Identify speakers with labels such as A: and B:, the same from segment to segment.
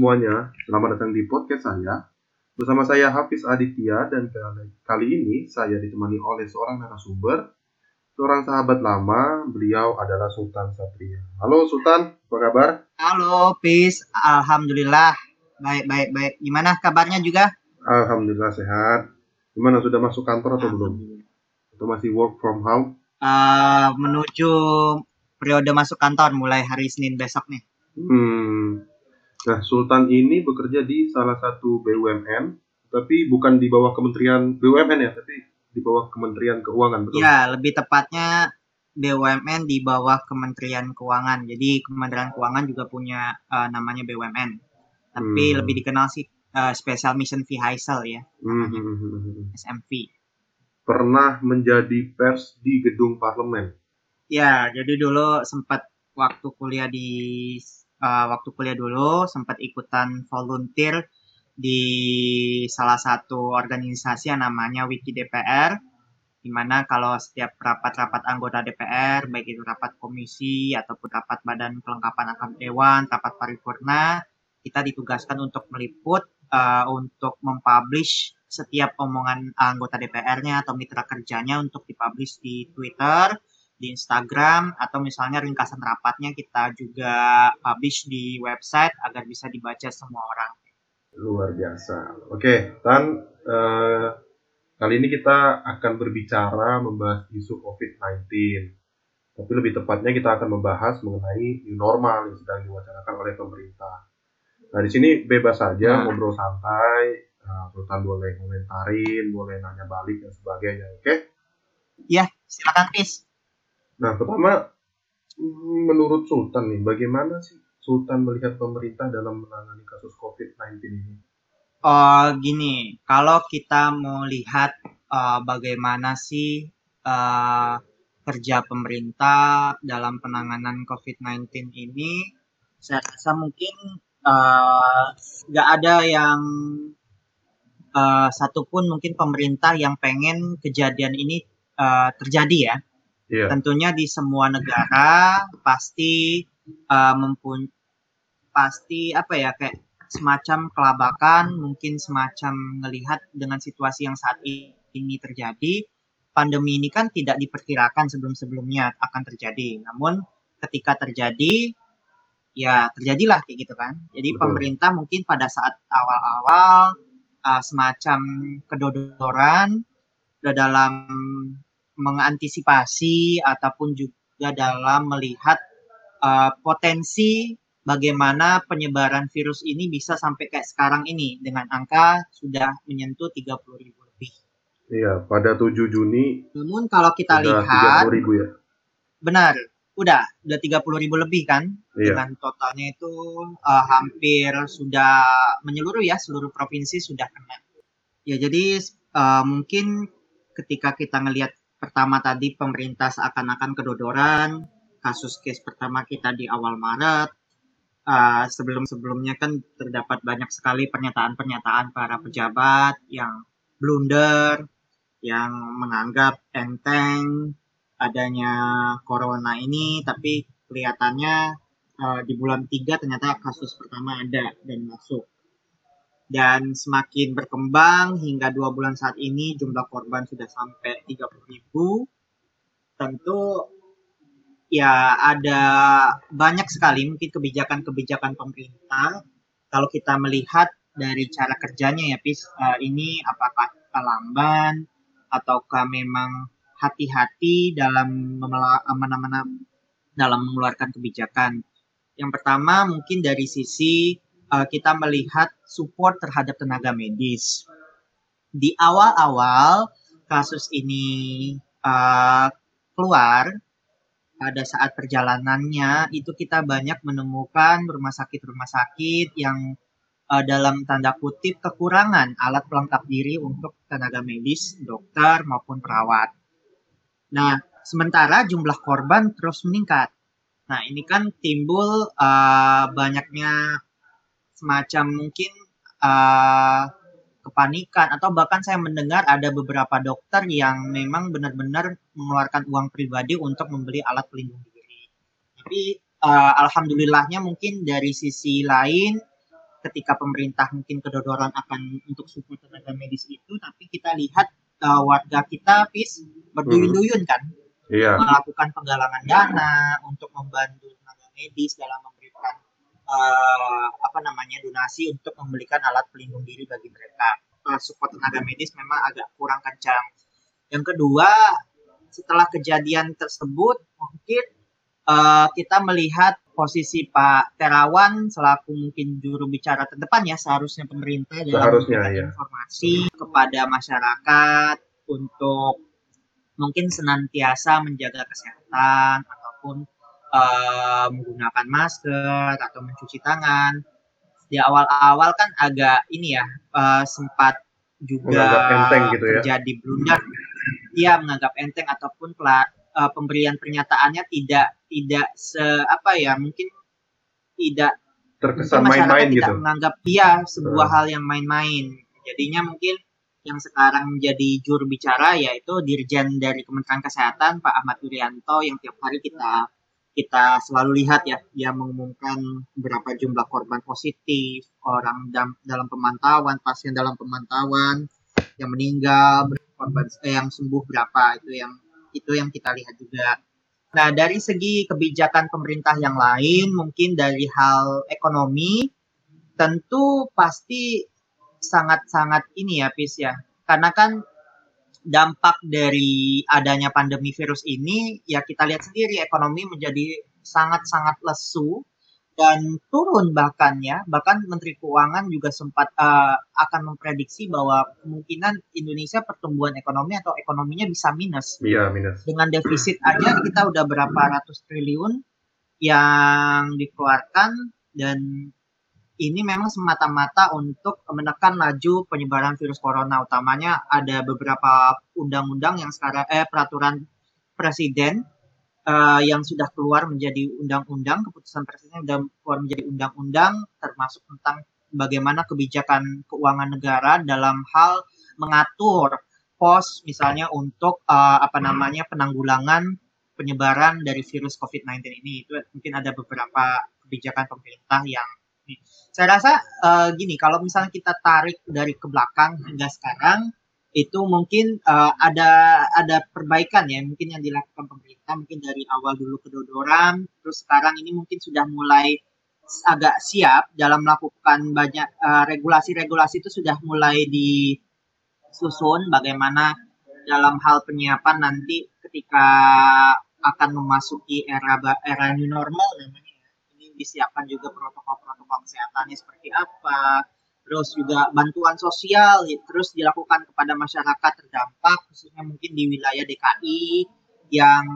A: Semuanya, selamat datang di podcast saya. Bersama saya Hafiz Aditya dan kali- ini saya ditemani oleh seorang narasumber, seorang sahabat lama, beliau adalah Sultan Satria. Halo Sultan, apa kabar?
B: Halo, Pis. Alhamdulillah. Baik, baik, baik. Gimana kabarnya juga?
A: Alhamdulillah sehat. Gimana sudah masuk kantor atau belum? Atau masih work from home?
B: Eh, menuju periode masuk kantor mulai hari Senin besok nih.
A: Hmm. Nah, Sultan ini bekerja di salah satu BUMN, tapi bukan di bawah Kementerian BUMN ya, tapi di bawah Kementerian Keuangan, betul?
B: Ya, lebih tepatnya BUMN di bawah Kementerian Keuangan. Jadi Kementerian Keuangan juga punya eh, namanya BUMN. Tapi
A: Hmm.
B: lebih dikenal sih eh, Special Mission Vehicle ya,
A: Hmm,
B: namanya
A: hmm, hmm, hmm.
B: SMV.
A: Pernah menjadi pers di gedung parlemen.
B: Ya, jadi dulu sempat waktu kuliah di eh, waktu kuliah dulu sempat ikutan volunteer di salah satu organisasi yang namanya Wiki DPR di mana kalau setiap rapat-rapat anggota DPR baik itu rapat komisi ataupun rapat badan kelengkapan anggota dewan, rapat paripurna, kita ditugaskan untuk meliput eh, untuk mempublish setiap omongan anggota DPR-nya atau mitra kerjanya untuk dipublish di Twitter, di Instagram atau misalnya ringkasan rapatnya kita juga publish di website agar bisa dibaca semua orang.
A: Luar biasa. Oke, Tan, eh, kali ini kita akan berbicara membahas isu COVID-19. Tapi lebih tepatnya kita akan membahas mengenai new normal yang sedang diwacanakan oleh pemerintah. Nah, di sini bebas saja
B: Nah.
A: ngobrol santai. Nah, Sultan boleh komentarin, boleh nanya balik dan sebagainya. Oke?
B: Ya, silakan Pis.
A: Nah, pertama, mm, menurut Sultan nih, bagaimana sih Sultan melihat pemerintah dalam menangani kasus COVID-19 ini?
B: Oh, gini, kalau kita mau lihat eh, bagaimana sih eh, kerja pemerintah dalam penanganan COVID-19 ini, saya rasa mungkin nggak ada yang eh, satupun mungkin pemerintah yang pengen kejadian ini eh, terjadi ya.
A: Iya.
B: Tentunya di semua negara pasti eh, mempun pasti apa ya kayak semacam kelabakan, mungkin semacam melihat dengan situasi yang saat ini terjadi. Pandemi ini kan tidak diperkirakan sebelum-sebelumnya akan terjadi. Namun ketika terjadi, ya terjadilah kayak gitu kan. Jadi
A: Betul.
B: pemerintah mungkin pada saat awal-awal uh, semacam kedodoran dalam mengantisipasi ataupun juga dalam melihat uh, potensi bagaimana penyebaran virus ini bisa sampai kayak sekarang ini dengan angka sudah menyentuh 30 ribu lebih.
A: Iya, pada 7 Juni
B: Namun kalau kita
A: sudah
B: lihat,
A: 30 ribu ya.
B: benar, udah, udah 30 ribu lebih kan?
A: Iya.
B: Dengan totalnya itu uh, hampir sudah menyeluruh ya, seluruh provinsi sudah kena. Ya jadi uh, mungkin ketika kita ngelihat pertama tadi pemerintah seakan-akan kedodoran, kasus case pertama kita di awal Maret, uh, sebelum-sebelumnya kan terdapat banyak sekali pernyataan-pernyataan para pejabat yang blunder, yang menganggap enteng adanya corona ini, tapi kelihatannya uh, di bulan 3 ternyata kasus pertama ada dan masuk. Dan semakin berkembang hingga dua bulan saat ini jumlah korban sudah sampai 30 ribu. Tentu ya ada banyak sekali mungkin kebijakan-kebijakan pemerintah kalau kita melihat dari cara kerjanya ya Pis eh, ini apakah lamban ataukah memang hati-hati dalam dalam mengeluarkan kebijakan yang pertama mungkin dari sisi eh, kita melihat support terhadap tenaga medis di awal-awal kasus ini eh, keluar pada saat perjalanannya itu kita banyak menemukan rumah sakit-rumah sakit yang eh, dalam tanda kutip kekurangan alat pelengkap diri untuk tenaga medis, dokter maupun perawat. Nah, sementara jumlah korban terus meningkat. Nah, ini kan timbul eh, banyaknya semacam mungkin eh, kepanikan atau bahkan saya mendengar ada beberapa dokter yang memang benar-benar mengeluarkan uang pribadi untuk membeli alat pelindung diri. Tapi uh, alhamdulillahnya mungkin dari sisi lain ketika pemerintah mungkin kedodoran akan untuk support tenaga medis itu, tapi kita lihat uh, warga kita pis berduyun-duyun kan
A: Iya.
B: melakukan penggalangan dana untuk membantu tenaga medis dalam uh, apa namanya donasi untuk membelikan alat pelindung diri bagi mereka. Uh, support tenaga medis memang agak kurang kencang. Yang kedua, setelah kejadian tersebut mungkin uh, kita melihat posisi Pak Terawan selaku mungkin juru bicara terdepan ya seharusnya pemerintah dalam
A: Seharusnya, ya.
B: informasi kepada masyarakat untuk mungkin senantiasa menjaga kesehatan ataupun eh, menggunakan masker atau mencuci tangan. Di awal-awal kan agak ini ya eh, sempat juga
A: enteng gitu ya.
B: terjadi blunder. Dia menganggap enteng ataupun pela- eh, pemberian pernyataannya tidak tidak se apa ya mungkin tidak
A: Terkesan main-main
B: tidak
A: gitu.
B: menganggap dia sebuah
A: Hmm.
B: hal yang main-main. Jadinya mungkin yang sekarang menjadi juru bicara yaitu Dirjen dari Kementerian Kesehatan Pak Ahmad Yuryanto yang tiap hari kita kita selalu lihat ya dia mengumumkan berapa jumlah korban positif, orang dalam pemantauan, pasien dalam pemantauan yang meninggal, korban eh, yang sembuh berapa itu yang itu yang kita lihat juga. Nah, dari segi kebijakan pemerintah yang lain, mungkin dari hal ekonomi, tentu pasti sangat-sangat ini ya, Pis ya. Karena kan dampak dari adanya pandemi virus ini, ya kita lihat sendiri ekonomi menjadi sangat-sangat lesu dan turun bahkan ya. Bahkan Menteri Keuangan juga sempat eh, akan memprediksi bahwa kemungkinan Indonesia pertumbuhan ekonomi atau ekonominya bisa minus
A: Iya, minus.
B: dengan defisit aja kita udah berapa ratus triliun yang dikeluarkan dan ini memang semata-mata untuk menekan laju penyebaran virus corona utamanya ada beberapa undang-undang yang sekarang eh peraturan presiden eh, yang sudah keluar menjadi undang-undang keputusan presiden sudah keluar menjadi undang-undang termasuk tentang bagaimana kebijakan keuangan negara dalam hal mengatur pos misalnya untuk eh, apa namanya penanggulangan penyebaran dari virus COVID-19 ini itu mungkin ada beberapa kebijakan pemerintah yang. Saya rasa eh, gini kalau misalnya kita tarik dari ke belakang hingga sekarang itu mungkin eh, ada ada perbaikan ya mungkin yang dilakukan pemerintah mungkin dari awal dulu kedodoran terus sekarang ini mungkin sudah mulai agak siap dalam melakukan banyak eh, regulasi-regulasi itu sudah mulai disusun bagaimana dalam hal penyiapan nanti ketika akan memasuki era era new normal namanya ya. Disiapkan juga protokol-protokol kesehatannya seperti apa. Terus juga bantuan sosial ya, terus dilakukan kepada masyarakat terdampak khususnya mungkin di wilayah DKI yang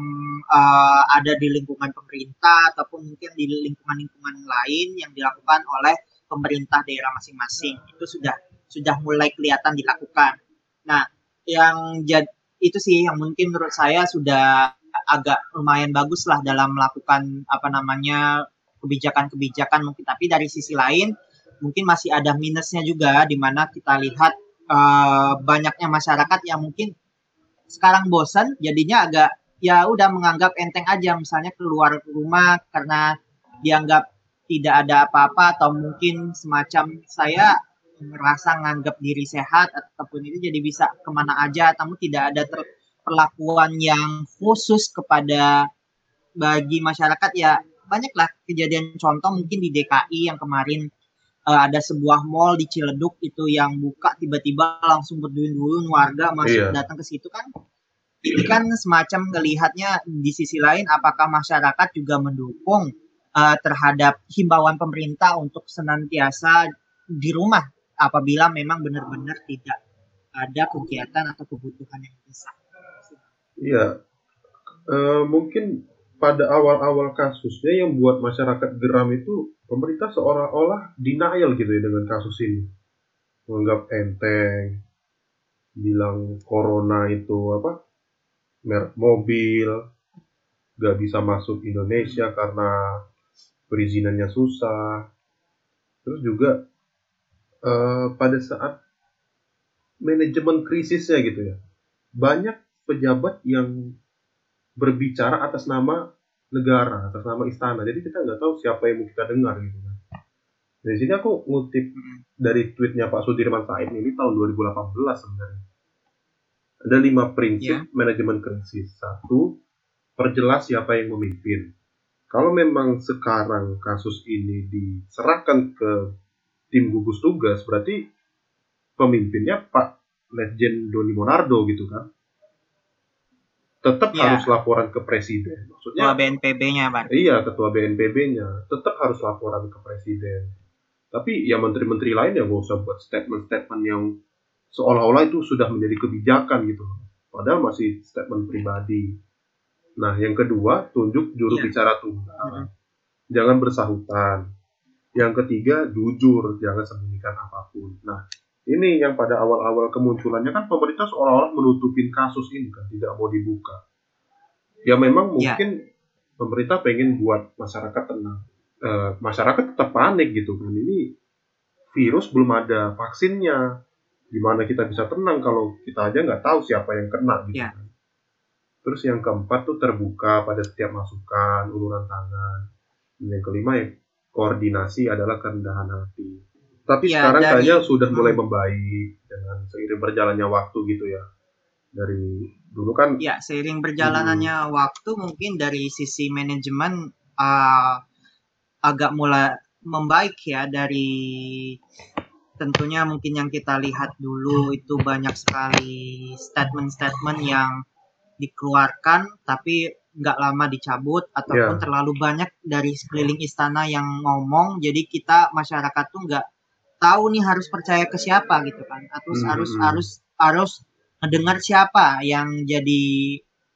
B: eh, ada di lingkungan pemerintah ataupun mungkin di lingkungan-lingkungan lain yang dilakukan oleh pemerintah daerah masing-masing. Itu sudah sudah mulai kelihatan dilakukan. Nah, yang jad, itu sih yang mungkin menurut saya sudah agak lumayan bagus lah dalam melakukan apa namanya kebijakan-kebijakan mungkin. Tapi dari sisi lain mungkin masih ada minusnya juga di mana kita lihat eh, banyaknya masyarakat yang mungkin sekarang bosan jadinya agak ya udah menganggap enteng aja. Misalnya keluar rumah karena dianggap tidak ada apa-apa atau mungkin semacam saya merasa nganggap diri sehat ataupun itu jadi bisa ke mana aja namun tidak ada perlakuan yang khusus kepada bagi masyarakat ya banyaklah kejadian contoh mungkin di DKI yang kemarin eh, ada sebuah mall di Ciledug itu yang buka tiba-tiba langsung berduyun-duyun warga masuk
A: Iya.
B: datang ke situ kan ini kan semacam melihatnya di sisi lain apakah masyarakat juga mendukung eh, terhadap himbauan pemerintah untuk senantiasa di rumah apabila memang benar-benar tidak ada kegiatan atau kebutuhan yang besar.
A: Iya. Eh, mungkin pada awal-awal kasusnya yang buat masyarakat geram itu pemerintah seolah-olah denial gitu ya dengan kasus ini. Menganggap enteng, bilang corona itu apa? merek mobil, gak bisa masuk Indonesia karena perizinannya susah. Terus juga eh, pada saat manajemen krisisnya gitu ya, banyak pejabat yang berbicara atas nama negara, atas nama istana. Jadi kita nggak tahu siapa yang mau kita dengar gitu kan. Dari sini aku ngutip
B: Mm.
A: dari tweetnya Pak Sudirman Said ini tahun 2018 sebenarnya. Ada lima prinsip manajemen krisis. Satu, perjelas siapa yang memimpin. Kalau memang sekarang kasus ini diserahkan ke tim gugus tugas, berarti pemimpinnya Pak Legend Doni Monardo gitu kan. Tetap
B: Iya.
A: harus laporan ke presiden. Maksudnya
B: Ketua BNPB-nya, Bang.
A: Iya, ketua BNPB-nya tetap harus laporan ke presiden. Tapi ya menteri-menteri lain ya nggak usah buat statement-statement yang seolah-olah itu sudah menjadi kebijakan gitu. Padahal masih statement pribadi. Nah, yang kedua, tunjuk juru
B: Iya.
A: bicara tunggal. Jangan bersahutan. Yang ketiga, jujur, jangan sembunyikan apa pun. Nah, ini yang pada awal-awal kemunculannya kan pemerintah seolah-olah menutupin kasus ini kan, tidak mau dibuka. Ya memang
B: Iya.
A: mungkin pemerintah pengen buat masyarakat tenang. Eh, masyarakat tetap panik gitu kan. Ini virus belum ada vaksinnya. Gimana kita bisa tenang kalau kita aja nggak tahu siapa yang kena gitu
B: Iya.
A: kan. Terus yang keempat tuh terbuka pada setiap masukan, uluran tangan. Dan yang kelima ya koordinasi adalah kerendahan hati. Tapi
B: Ya,
A: sekarang
B: dari-
A: kayaknya sudah mulai
B: Hmm.
A: membaik dengan seiring berjalannya waktu gitu ya. Dari dulu kan
B: Ya, seiring berjalanannya waktu mungkin dari sisi manajemen uh, agak mulai membaik ya dari tentunya mungkin yang kita lihat dulu itu banyak sekali statement-statement yang dikeluarkan tapi nggak lama dicabut ataupun
A: Ya.
B: terlalu banyak dari sekeliling istana yang ngomong jadi kita masyarakat tuh nggak tahu nih harus percaya ke siapa gitu kan harus
A: Hmm,
B: harus
A: hmm.
B: harus harus mendengar siapa yang jadi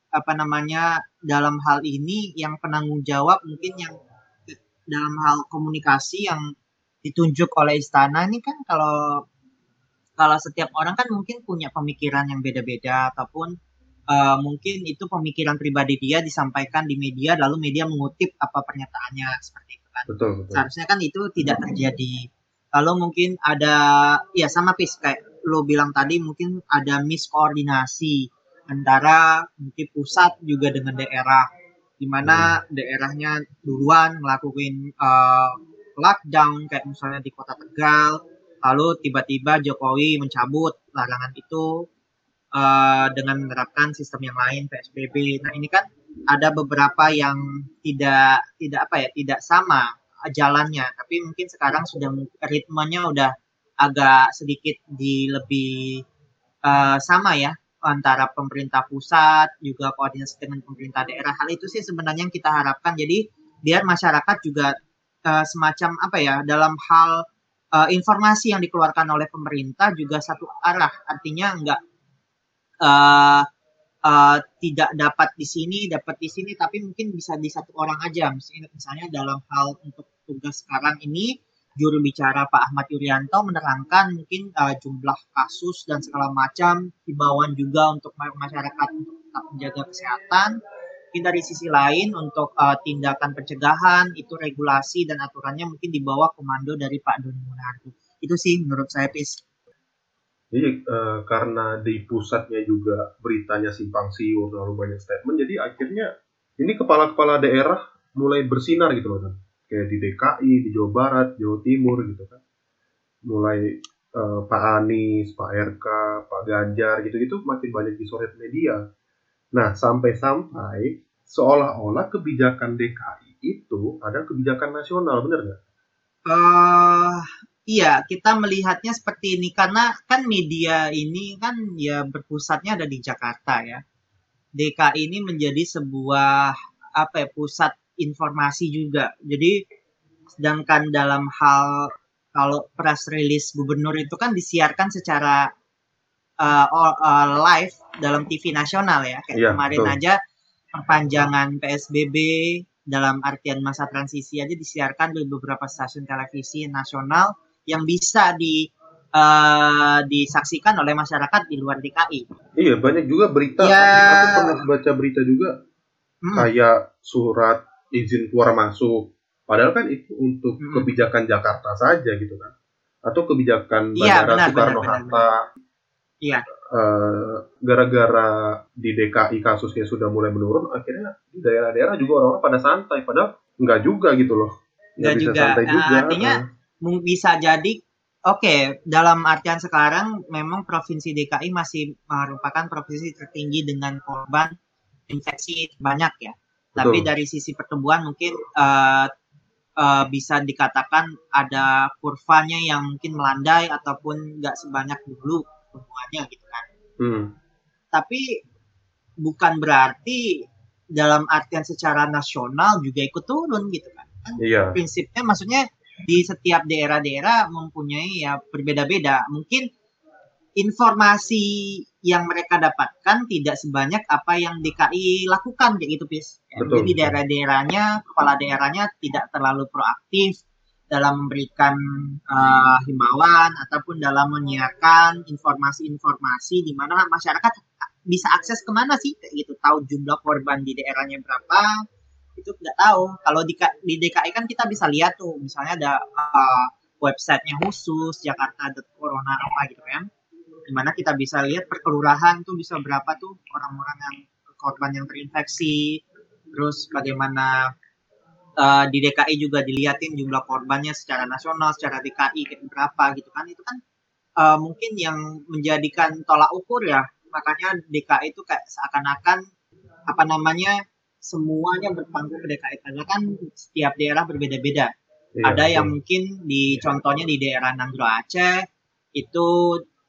B: apa namanya dalam hal ini yang penanggung jawab mungkin yang dalam hal komunikasi yang ditunjuk oleh istana ini kan kalau kalau setiap orang kan mungkin punya pemikiran yang beda-beda ataupun eh, mungkin itu pemikiran pribadi dia disampaikan di media lalu media mengutip apa pernyataannya seperti itu kan
A: betul betul.
B: seharusnya kan itu tidak terjadi lalu mungkin ada ya sama pis kayak lo bilang tadi mungkin ada miskoordinasi antara mungkin pusat juga dengan daerah. Di mana daerahnya duluan ngelakuin eh, lockdown kayak misalnya di kota Tegal lalu tiba-tiba Jokowi mencabut larangan itu eh, dengan menerapkan sistem yang lain PSBB nah ini kan ada beberapa yang tidak tidak apa ya tidak sama jalannya. Tapi mungkin sekarang sudah ritmenya udah agak sedikit di lebih eh, sama ya antara pemerintah pusat juga koordinasi dengan pemerintah daerah. Hal itu sih sebenarnya yang kita harapkan. Jadi biar masyarakat juga eh, semacam apa ya dalam hal eh, informasi yang dikeluarkan oleh pemerintah juga satu arah. Artinya enggak eh, eh, tidak dapat di sini, dapat di sini, tapi mungkin bisa di satu orang aja. Misalnya, misalnya dalam hal untuk tugas sekarang ini, juru bicara Pak Ahmad Yuryanto menerangkan mungkin eh, jumlah kasus dan segala macam, himbauan juga untuk ma- masyarakat untuk tetap menjaga kesehatan. Mungkin dari sisi lain untuk eh, tindakan pencegahan itu regulasi dan aturannya mungkin di bawah komando dari Pak Doni Monardo. Itu sih menurut saya Pis.
A: Jadi eh, karena di pusatnya juga beritanya simpang siur terlalu banyak statement, jadi akhirnya ini kepala-kepala daerah mulai bersinar gitu loh, kan. kayak di DKI, di Jawa Barat, Jawa Timur gitu kan, mulai eh, Pak Anies, Pak RK, Pak Ganjar gitu-gitu makin banyak disorot media. Nah sampai-sampai seolah-olah kebijakan DKI itu ada kebijakan nasional, bener nggak?
B: eh iya, kita melihatnya seperti ini karena kan media ini kan ya berpusatnya ada di Jakarta ya. DKI ini menjadi sebuah apa ya pusat informasi juga. Jadi sedangkan dalam hal kalau press release gubernur itu kan disiarkan secara uh, uh, live dalam TV nasional ya. Kayak
A: Iya,
B: kemarin
A: betul.
B: aja perpanjangan PSBB dalam artian masa transisi aja disiarkan di beberapa stasiun televisi nasional yang bisa di eh, disaksikan oleh masyarakat di luar DKI.
A: Iya banyak juga berita.
B: Ya.
A: Aku pernah baca berita juga
B: Hmm,
A: kayak surat izin keluar masuk. Padahal kan itu untuk
B: Mm-mm.
A: kebijakan Jakarta saja gitu kan. Atau kebijakan
B: Iya,
A: Bandara
B: benar,
A: Soekarno
B: benar, benar,
A: Hatta.
B: Iya.
A: Eh, gara-gara di DKI kasusnya sudah mulai menurun, akhirnya di daerah-daerah juga orang-orang pada santai. Padahal nggak juga gitu loh.
B: Nggak
A: bisa
B: juga.
A: santai
B: Nah,
A: juga.
B: artinya
A: Eh,
B: bisa jadi oke okay, dalam artian sekarang memang provinsi DKI masih merupakan provinsi tertinggi dengan korban infeksi banyak ya. Betul. Tapi dari sisi pertumbuhan mungkin uh, uh, bisa dikatakan ada kurvanya yang mungkin melandai ataupun nggak sebanyak dulu pertumbuhannya gitu kan. Hmm. Tapi bukan berarti dalam artian secara nasional juga ikut turun gitu kan. iya. Prinsipnya maksudnya di setiap daerah-daerah mempunyai ya berbeda-beda. Mungkin informasi yang mereka dapatkan tidak sebanyak apa yang DKI lakukan kayak gitu, Pis. Ya, betul, Jadi daerah-daerahnya, kepala daerahnya tidak terlalu proaktif dalam memberikan uh, himbauan ataupun dalam menyiarkan informasi-informasi di mana masyarakat bisa akses ke mana sih kayak gitu tahu jumlah korban di daerahnya berapa itu nggak tahu. Kalau di, di DKI kan kita bisa lihat tuh. Misalnya ada uh, websitenya khusus Jakarta Corona apa gitu kan. Di mana kita bisa lihat per kelurahan tuh bisa berapa tuh orang-orang yang korban yang terinfeksi. Terus bagaimana uh, di DKI juga dilihatin jumlah korbannya secara nasional secara DKI kayak berapa gitu kan. Itu kan uh, mungkin yang menjadikan tolak ukur ya. Makanya DKI itu kayak seakan-akan apa namanya semuanya berpangku ke DKI karena kan setiap daerah berbeda-beda. Iya, Ada betul. yang mungkin di contohnya di daerah Nanggro Aceh itu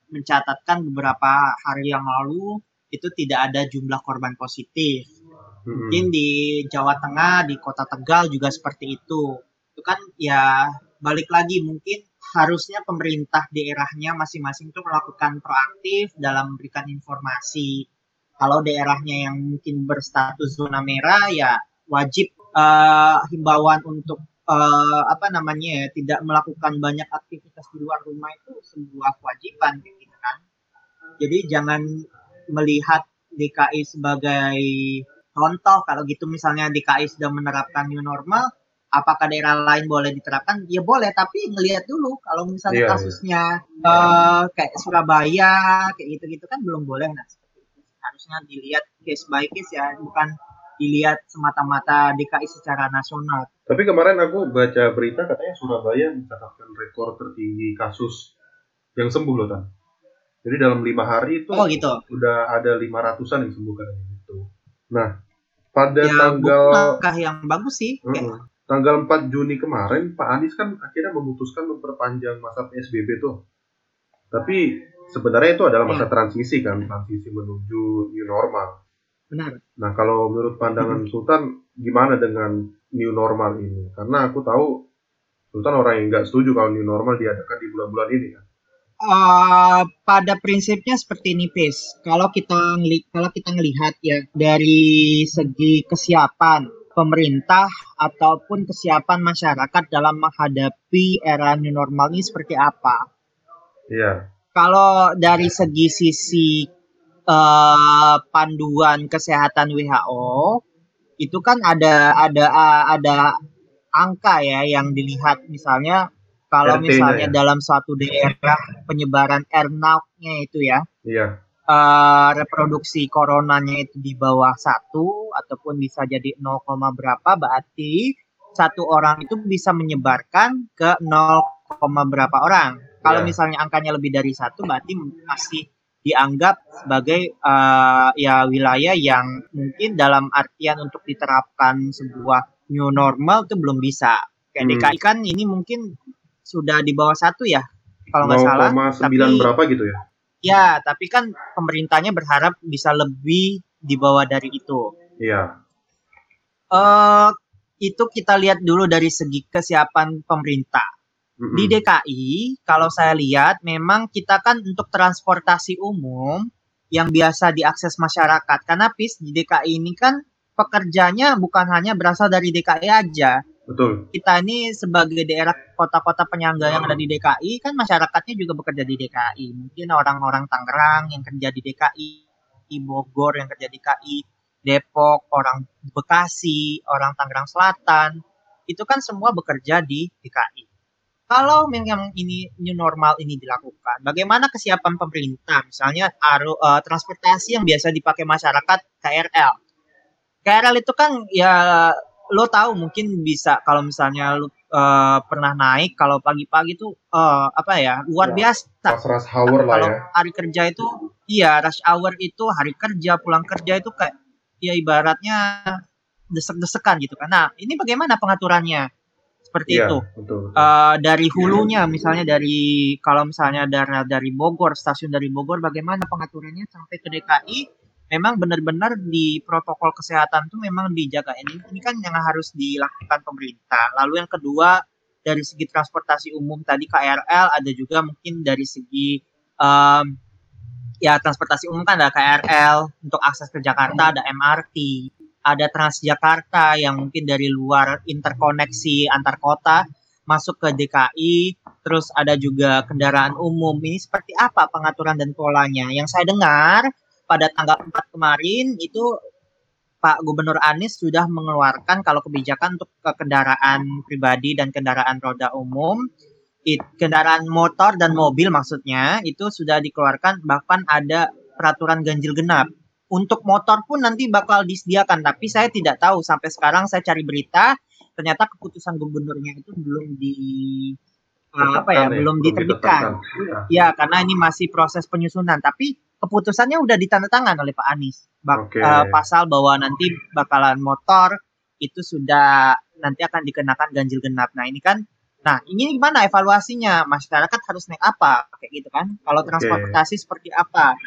B: mencatatkan beberapa hari yang lalu itu tidak ada jumlah korban positif. Hmm. Mungkin di Jawa Tengah, di Kota Tegal juga seperti itu. Itu kan ya balik lagi mungkin harusnya pemerintah daerahnya masing-masing itu melakukan proaktif dalam memberikan informasi kalau daerahnya yang mungkin berstatus zona merah ya wajib uh, himbauan untuk uh, apa namanya ya tidak melakukan banyak aktivitas di luar rumah itu sebuah kewajiban gitu kan. Jadi jangan melihat DKI sebagai contoh kalau gitu misalnya DKI sudah menerapkan new normal apakah daerah lain boleh diterapkan ya boleh tapi ngelihat dulu kalau misalnya yeah, iya. kasusnya yeah. Uh, kayak Surabaya kayak gitu-gitu kan belum boleh nah harusnya dilihat case by case ya bukan dilihat semata-mata DKI secara nasional.
A: Tapi kemarin aku baca berita katanya Surabaya mencatatkan rekor tertinggi kasus yang sembuh loh tan. Jadi dalam lima hari itu
B: oh, gitu.
A: udah ada lima ratusan yang sembuh katanya gitu. Nah pada ya, tanggal
B: yang bagus sih. Uh -uh.
A: Tanggal 4 Juni kemarin Pak Anies kan akhirnya memutuskan memperpanjang masa PSBB tuh. Tapi sebenarnya itu adalah masa ya. transisi kan, transisi menuju new normal.
B: Benar.
A: Nah, kalau menurut pandangan hmm. Sultan, gimana dengan new normal ini? Karena aku tahu Sultan orang yang nggak setuju kalau new normal diadakan di bulan-bulan ini kan.
B: Uh, pada prinsipnya seperti ini, Pes. Kalau kita kalau kita ngelihat ya dari segi kesiapan pemerintah ataupun kesiapan masyarakat dalam menghadapi era new normal ini seperti apa?
A: Iya
B: kalau dari segi sisi uh, panduan kesehatan WHO itu kan ada ada ada angka ya yang dilihat misalnya kalau misalnya ya. dalam suatu daerah penyebaran R0-nya itu ya.
A: Iya.
B: Uh, reproduksi coronanya itu di bawah satu ataupun bisa jadi 0, berapa berarti satu orang itu bisa menyebarkan ke 0, berapa orang. Kalau yeah. misalnya angkanya lebih dari satu, berarti masih dianggap sebagai uh, ya wilayah yang mungkin dalam artian untuk diterapkan sebuah new normal itu belum bisa. Kayak hmm. DKI kan ini mungkin sudah di bawah satu ya, kalau nggak salah.
A: Tapi berapa gitu ya?
B: Ya, tapi kan pemerintahnya berharap bisa lebih di bawah dari itu.
A: Iya.
B: Uh, itu kita lihat dulu dari segi kesiapan pemerintah di DKI, kalau saya lihat memang kita kan untuk transportasi umum yang biasa diakses masyarakat. Karena PIS di DKI ini kan pekerjanya bukan hanya berasal dari DKI aja.
A: Betul.
B: Kita ini sebagai daerah kota-kota penyangga yang ada di DKI kan masyarakatnya juga bekerja di DKI. Mungkin orang-orang Tangerang yang kerja di DKI, Bogor yang kerja di DKI, Depok, orang Bekasi, orang Tangerang Selatan, itu kan semua bekerja di DKI kalau yang ini new normal ini dilakukan, bagaimana kesiapan pemerintah, misalnya aru, uh, transportasi yang biasa dipakai masyarakat KRL. KRL itu kan ya lo tahu mungkin bisa kalau misalnya lo uh, pernah naik kalau pagi-pagi tuh uh, apa ya luar ya, biasa.
A: Rush hour lah
B: kalau
A: ya.
B: hari kerja itu iya rush hour itu hari kerja pulang kerja itu kayak ya ibaratnya desek-desekan gitu kan. Nah ini bagaimana pengaturannya? Seperti ya, itu. Betul, betul. Uh, dari hulunya misalnya dari kalau misalnya dari dari Bogor stasiun dari Bogor bagaimana pengaturannya sampai ke DKI memang benar-benar di protokol kesehatan tuh memang dijaga ini ini kan yang harus dilakukan pemerintah lalu yang kedua dari segi transportasi umum tadi KRL ada juga mungkin dari segi um, ya transportasi umum kan ada KRL untuk akses ke Jakarta ada MRT ada Transjakarta yang mungkin dari luar interkoneksi antar kota masuk ke DKI terus ada juga kendaraan umum. Ini seperti apa pengaturan dan polanya? Yang saya dengar pada tanggal 4 kemarin itu Pak Gubernur Anies sudah mengeluarkan kalau kebijakan untuk kendaraan pribadi dan kendaraan roda umum, it, kendaraan motor dan mobil maksudnya itu sudah dikeluarkan bahkan ada peraturan ganjil genap. Untuk motor pun nanti bakal disediakan, tapi saya tidak tahu sampai sekarang saya cari berita ternyata keputusan gubernurnya itu belum di uh, apa ya, ya, belum diterbitkan. Ya, karena ini masih proses penyusunan, tapi keputusannya udah ditandatangan oleh Pak Anies. Bak, okay. uh, eh, pasal bahwa nanti bakalan motor itu sudah nanti akan dikenakan ganjil genap. Nah ini kan, nah ini gimana evaluasinya? Masyarakat harus naik apa? Kayak gitu kan? Kalau transportasi seperti apa?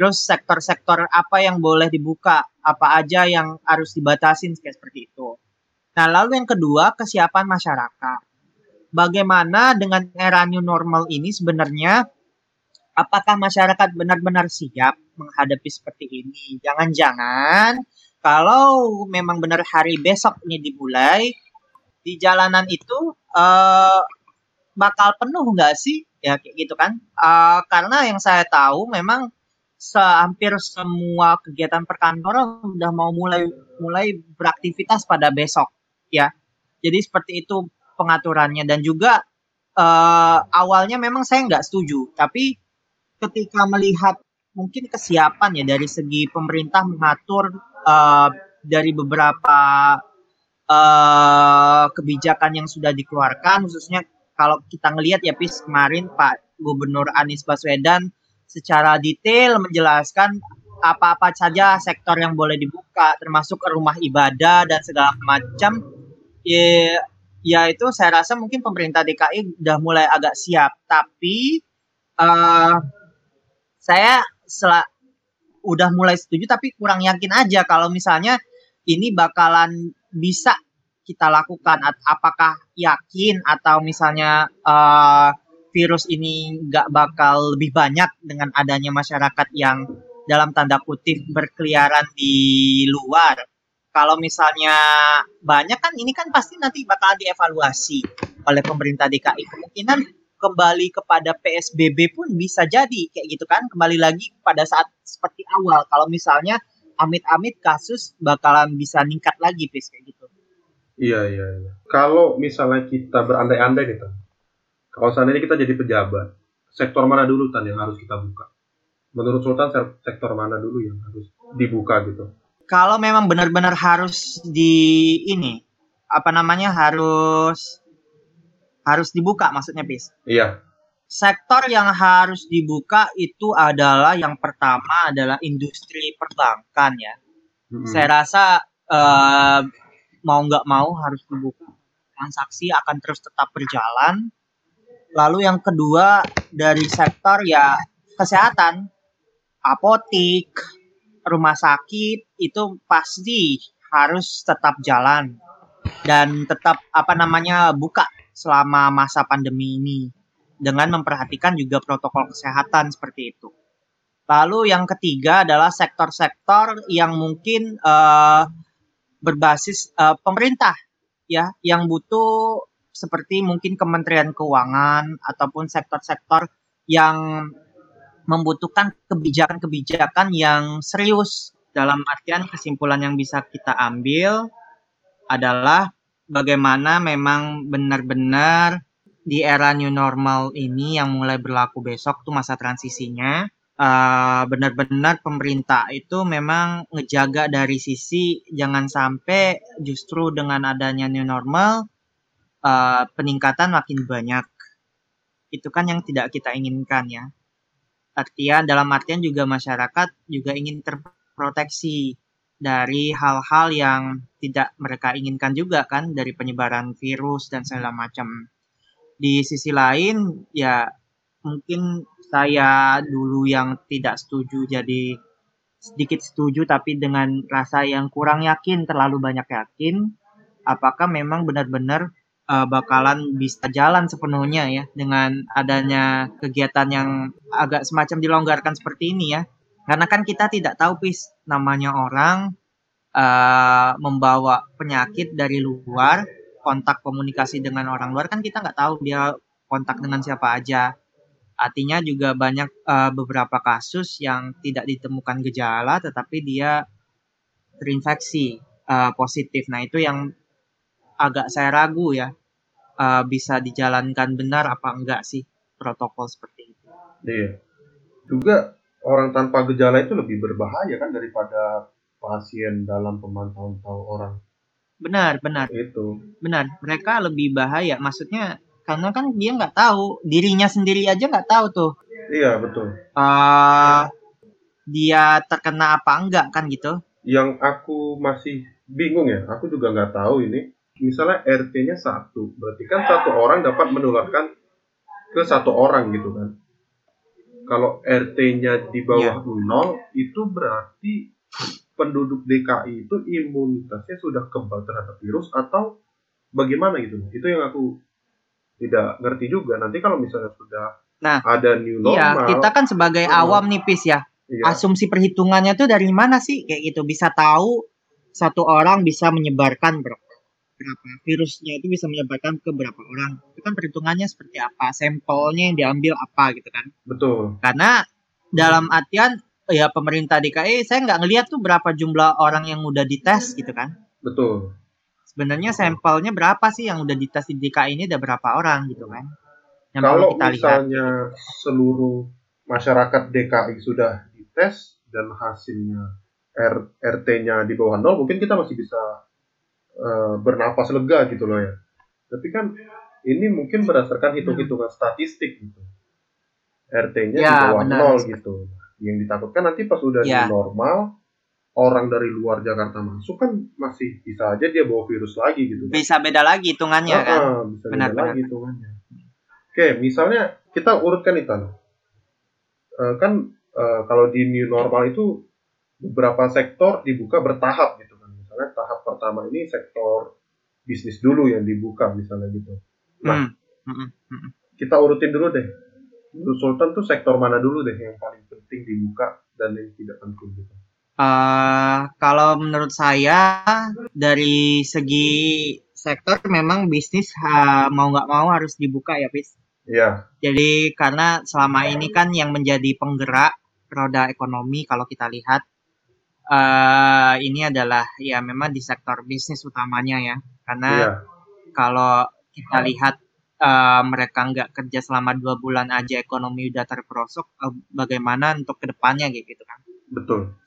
B: Terus sektor-sektor apa yang boleh dibuka? Apa aja yang harus dibatasin kayak seperti itu? Nah lalu yang kedua kesiapan masyarakat. Bagaimana dengan era new normal ini sebenarnya apakah masyarakat benar-benar siap menghadapi seperti ini? Jangan-jangan kalau memang benar hari besok ini dimulai di jalanan itu uh, bakal penuh nggak sih? Ya kayak gitu kan? Uh, karena yang saya tahu memang hampir semua kegiatan perkantoran sudah mau mulai mulai beraktivitas pada besok ya. Jadi seperti itu pengaturannya dan juga uh, awalnya memang saya nggak setuju, tapi ketika melihat mungkin kesiapan ya dari segi pemerintah mengatur uh, dari beberapa uh, kebijakan yang sudah dikeluarkan khususnya kalau kita ngelihat ya pis kemarin Pak Gubernur Anies Baswedan secara detail menjelaskan apa-apa saja sektor yang boleh dibuka termasuk rumah ibadah dan segala macam. Ya, ya itu saya rasa mungkin pemerintah DKI udah mulai agak siap. Tapi uh, saya sel udah mulai setuju tapi kurang yakin aja kalau misalnya ini bakalan bisa kita lakukan. Apakah yakin atau misalnya uh, virus ini nggak bakal lebih banyak dengan adanya masyarakat yang dalam tanda kutip berkeliaran di luar. Kalau misalnya banyak kan ini kan pasti nanti bakal dievaluasi oleh pemerintah DKI kemungkinan kembali kepada PSBB pun bisa jadi kayak gitu kan? Kembali lagi pada saat seperti awal. Kalau misalnya amit-amit kasus bakalan bisa ningkat lagi pis kayak gitu.
A: Iya iya iya. Kalau misalnya kita berandai-andai gitu kalau seandainya kita jadi pejabat. Sektor mana dulu tan yang harus kita buka? Menurut Sultan sektor mana dulu yang harus dibuka gitu?
B: Kalau memang benar-benar harus di ini apa namanya harus harus dibuka maksudnya bis
A: iya.
B: Sektor yang harus dibuka itu adalah yang pertama adalah industri perbankan ya. Hmm. saya rasa uh, mau nggak mau harus dibuka. Transaksi akan terus tetap berjalan lalu yang kedua dari sektor ya kesehatan. Apotik rumah sakit itu pasti harus tetap jalan. Dan tetap apa namanya buka selama masa pandemi ini. Dengan memperhatikan juga protokol kesehatan seperti itu. Lalu yang ketiga adalah sektor-sektor yang mungkin uh, berbasis uh, pemerintah ya yang butuh seperti mungkin Kementerian Keuangan ataupun sektor-sektor yang membutuhkan kebijakan-kebijakan yang serius. Dalam artian kesimpulan yang bisa kita ambil adalah bagaimana memang benar-benar di era new normal ini yang mulai berlaku besok tuh masa transisinya uh, benar-benar pemerintah itu memang ngejaga dari sisi jangan sampai justru dengan adanya new normal uh, peningkatan makin banyak. Itu kan yang tidak kita inginkan ya. Artian dalam artian juga masyarakat juga ingin terproteksi dari hal-hal yang tidak mereka inginkan juga kan dari penyebaran virus dan segala macam. Di sisi lain ya mungkin saya dulu yang tidak setuju jadi sedikit setuju tapi dengan rasa yang kurang yakin terlalu banyak yakin apakah memang benar-benar uh, bakalan bisa jalan sepenuhnya ya dengan adanya kegiatan yang agak semacam dilonggarkan seperti ini ya karena kan kita tidak tahu pis namanya orang uh, membawa penyakit dari luar kontak komunikasi dengan orang luar kan kita nggak tahu dia kontak dengan siapa aja Artinya juga banyak uh, beberapa kasus yang tidak ditemukan gejala tetapi dia terinfeksi uh, positif. Nah, itu yang agak saya ragu ya. Uh, bisa dijalankan benar apa enggak sih protokol seperti itu.
A: Iya. Juga orang tanpa gejala itu lebih berbahaya kan daripada pasien dalam pemantauan tahu orang.
B: Benar, benar.
A: Itu.
B: Benar, mereka lebih bahaya. Maksudnya karena kan dia nggak tahu dirinya sendiri aja nggak tahu tuh
A: iya betul
B: uh, dia terkena apa enggak kan gitu
A: yang aku masih bingung ya aku juga nggak tahu ini misalnya RT-nya satu berarti kan satu orang dapat menularkan ke satu orang gitu kan kalau RT-nya di bawah yeah. nol itu berarti penduduk DKI itu imunitasnya sudah kebal terhadap virus atau bagaimana gitu itu yang aku tidak ngerti juga nanti kalau misalnya sudah
B: nah,
A: ada new
B: iya, normal. Iya, kita kan sebagai uh, awam nih Pis ya. Iya. Asumsi perhitungannya tuh dari mana sih kayak gitu bisa tahu satu orang bisa menyebarkan berapa berapa virusnya itu bisa menyebarkan ke berapa orang. Itu kan perhitungannya seperti apa, sampelnya yang diambil apa gitu kan.
A: Betul.
B: Karena dalam artian ya pemerintah DKI saya nggak ngelihat tuh berapa jumlah orang yang udah dites gitu kan.
A: Betul
B: sebenarnya sampelnya berapa sih yang udah dites di DKI ini ada berapa orang gitu kan?
A: Yang Kalau kita misalnya lihat. seluruh masyarakat DKI sudah dites dan hasilnya RT-nya di bawah nol, mungkin kita masih bisa uh, bernapas lega gitu loh ya. Tapi kan ini mungkin berdasarkan hitung-hitungan statistik gitu. RT-nya ya, di bawah nol gitu. Yang ditakutkan nanti pas udah ya. normal, orang dari luar Jakarta masuk kan masih bisa aja dia bawa virus lagi gitu.
B: Bisa beda lagi hitungannya ah, kan.
A: Bisa benar, beda benar. lagi hitungannya. Oke, misalnya kita urutkan itu. Uh, kan uh, kalau di new normal itu beberapa sektor dibuka bertahap gitu kan. Misalnya tahap pertama ini sektor bisnis dulu yang dibuka misalnya gitu. Nah, hmm. Hmm. Hmm. kita urutin dulu deh. Menurut Sultan tuh sektor mana dulu deh yang paling penting dibuka dan yang tidak penting gitu.
B: Uh, kalau menurut saya dari segi sektor memang bisnis uh, mau nggak mau harus dibuka ya, Pis.
A: Iya.
B: Jadi karena selama ini kan yang menjadi penggerak roda ekonomi kalau kita lihat uh, ini adalah ya memang di sektor bisnis utamanya ya. Karena iya. kalau kita lihat uh, mereka nggak kerja selama dua bulan aja ekonomi udah terperosok, uh, bagaimana untuk ke depannya gitu kan?
A: Betul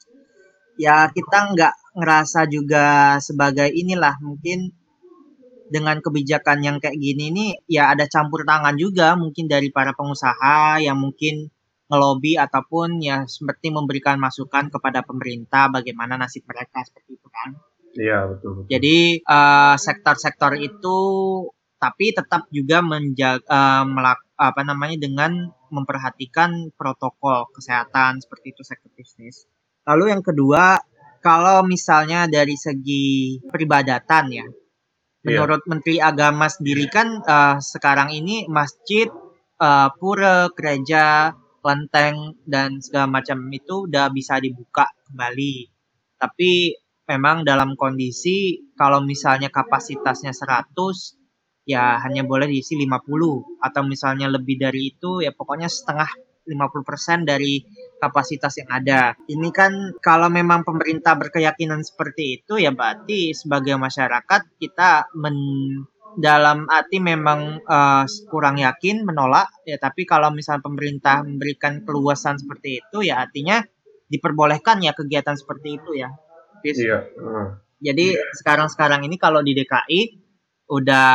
B: ya kita nggak ngerasa juga sebagai inilah mungkin dengan kebijakan yang kayak gini nih ya ada campur tangan juga mungkin dari para pengusaha yang mungkin ngelobi ataupun ya seperti memberikan masukan kepada pemerintah bagaimana nasib mereka seperti itu kan.
A: Iya betul. betul.
B: Jadi uh, sektor-sektor itu tapi tetap juga menjaga uh, melak, apa namanya dengan memperhatikan protokol kesehatan seperti itu sektor bisnis. Lalu yang kedua, kalau misalnya dari segi peribadatan ya, iya. menurut yeah. Menteri Agama sendiri kan uh, sekarang ini masjid, uh, pura, gereja, kelenteng dan segala macam itu udah bisa dibuka kembali. Tapi memang dalam kondisi kalau misalnya kapasitasnya 100 ya hanya boleh diisi 50 atau misalnya lebih dari itu ya pokoknya setengah 50% dari kapasitas yang ada. Ini kan kalau memang pemerintah berkeyakinan seperti itu ya berarti sebagai masyarakat kita men dalam arti memang uh, kurang yakin menolak ya tapi kalau misalnya pemerintah memberikan keluasan seperti itu ya artinya diperbolehkan ya kegiatan seperti itu ya.
A: Iya. Uh.
B: Jadi sekarang-sekarang ini kalau di DKI udah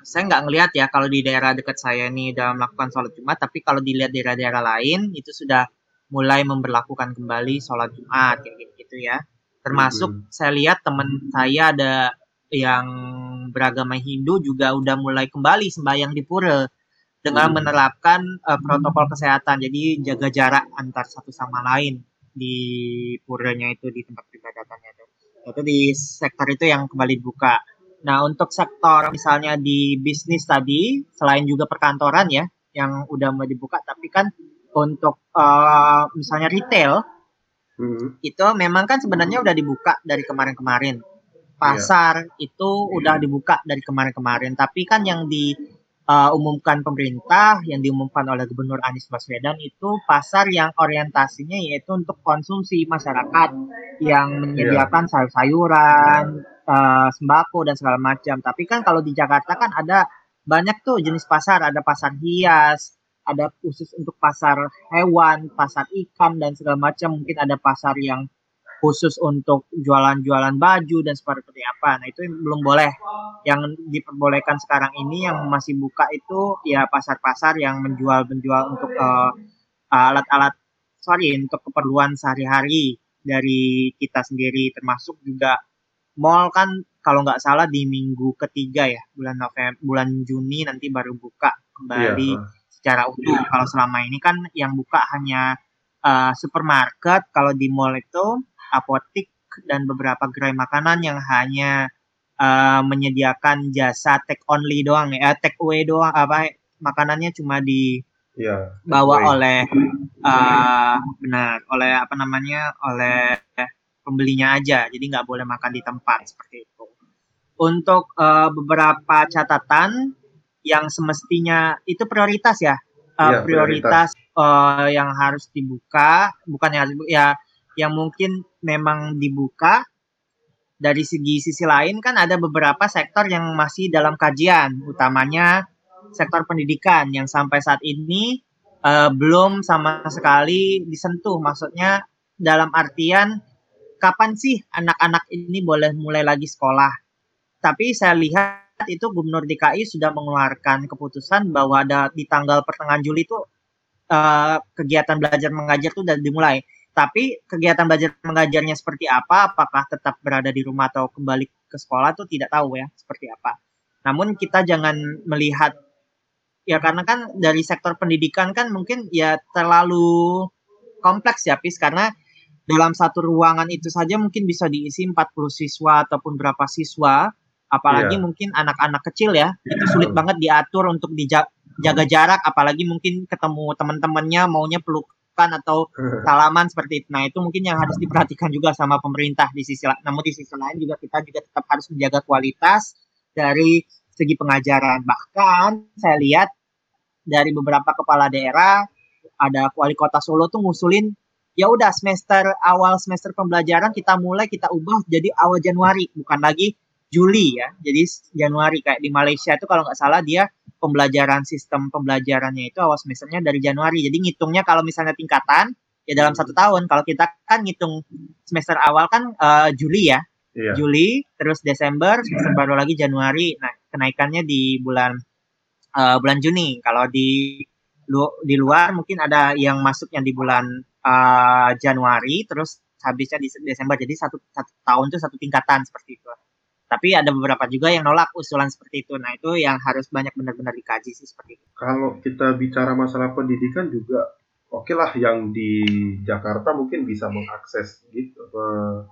B: saya nggak ngelihat ya kalau di daerah dekat saya ini dalam melakukan sholat Jumat, tapi kalau dilihat daerah-daerah lain itu sudah mulai memperlakukan kembali sholat Jumat kayak gitu ya. Termasuk hmm. saya lihat teman saya ada yang beragama Hindu juga udah mulai kembali sembahyang di pura dengan hmm. menerapkan uh, protokol kesehatan. Jadi jaga jarak antar satu sama lain di puranya itu di tempat peribadatannya itu. Itu di sektor itu yang kembali dibuka. Nah, untuk sektor misalnya di bisnis tadi, selain juga perkantoran ya, yang udah mau dibuka, tapi kan untuk uh, misalnya retail, hmm. itu memang kan sebenarnya udah dibuka dari kemarin-kemarin. Pasar yeah. itu udah dibuka dari kemarin-kemarin, tapi kan yang di uh, umumkan pemerintah yang diumumkan oleh Gubernur Anies Baswedan itu pasar yang orientasinya yaitu untuk konsumsi masyarakat yang menyediakan sayur-sayuran, uh, sembako dan segala macam. Tapi kan kalau di Jakarta kan ada banyak tuh jenis pasar, ada pasar hias, ada khusus untuk pasar hewan, pasar ikan dan segala macam. Mungkin ada pasar yang khusus untuk jualan-jualan baju dan seperti apa. Nah, itu belum boleh. Yang diperbolehkan sekarang ini yang masih buka itu ya pasar-pasar yang menjual-menjual untuk uh, alat-alat sorry untuk keperluan sehari-hari dari kita sendiri termasuk juga mall kan kalau nggak salah di minggu ketiga ya bulan November bulan Juni nanti baru buka kembali yeah. secara utuh. Kalau selama ini kan yang buka hanya uh, supermarket, kalau di mall itu apotik dan beberapa gerai makanan yang hanya uh, menyediakan jasa take only doang ya, take away doang apa makanannya cuma di ya, bawa oleh uh, benar oleh apa namanya oleh pembelinya aja jadi nggak boleh makan di tempat seperti itu untuk uh, beberapa catatan yang semestinya itu prioritas ya, uh, ya prioritas, prioritas. Uh, yang harus dibuka bukan yang ya yang mungkin memang dibuka dari segi sisi lain kan ada beberapa sektor yang masih dalam kajian utamanya sektor pendidikan yang sampai saat ini uh, belum sama sekali disentuh. Maksudnya dalam artian kapan sih anak-anak ini boleh mulai lagi sekolah? Tapi saya lihat itu Gubernur DKI sudah mengeluarkan keputusan bahwa ada di tanggal pertengahan Juli itu uh, kegiatan belajar mengajar itu sudah dimulai tapi kegiatan belajar mengajarnya seperti apa, apakah tetap berada di rumah atau kembali ke sekolah tuh tidak tahu ya seperti apa. Namun kita jangan melihat ya karena kan dari sektor pendidikan kan mungkin ya terlalu kompleks ya Pis karena dalam satu ruangan itu saja mungkin bisa diisi 40 siswa ataupun berapa siswa apalagi yeah. mungkin anak-anak kecil ya itu sulit banget diatur untuk dijaga jarak apalagi mungkin ketemu teman-temannya maunya peluk atau salaman seperti itu. Nah, itu mungkin yang harus diperhatikan juga sama pemerintah di sisi lain. Namun di sisi lain juga kita juga tetap harus menjaga kualitas dari segi pengajaran. Bahkan saya lihat dari beberapa kepala daerah ada wali kota Solo tuh ngusulin ya udah semester awal semester pembelajaran kita mulai kita ubah jadi awal Januari bukan lagi Juli ya. Jadi Januari kayak di Malaysia itu kalau nggak salah dia pembelajaran sistem pembelajarannya itu awal semesternya dari Januari. Jadi ngitungnya kalau misalnya tingkatan ya dalam satu tahun. Kalau kita kan ngitung semester awal kan uh, Juli ya. Iya. Juli, terus Desember, semester baru lagi Januari. Nah, kenaikannya di bulan uh, bulan Juni. Kalau di lu, di luar mungkin ada yang masuknya di bulan uh, Januari, terus habisnya di Desember. Jadi satu satu tahun itu satu tingkatan seperti itu. Tapi ada beberapa juga yang nolak usulan seperti itu. Nah, itu yang harus banyak benar-benar dikaji sih seperti itu.
A: Kalau kita bicara masalah pendidikan juga oke okay lah yang di Jakarta mungkin bisa mengakses gitu ke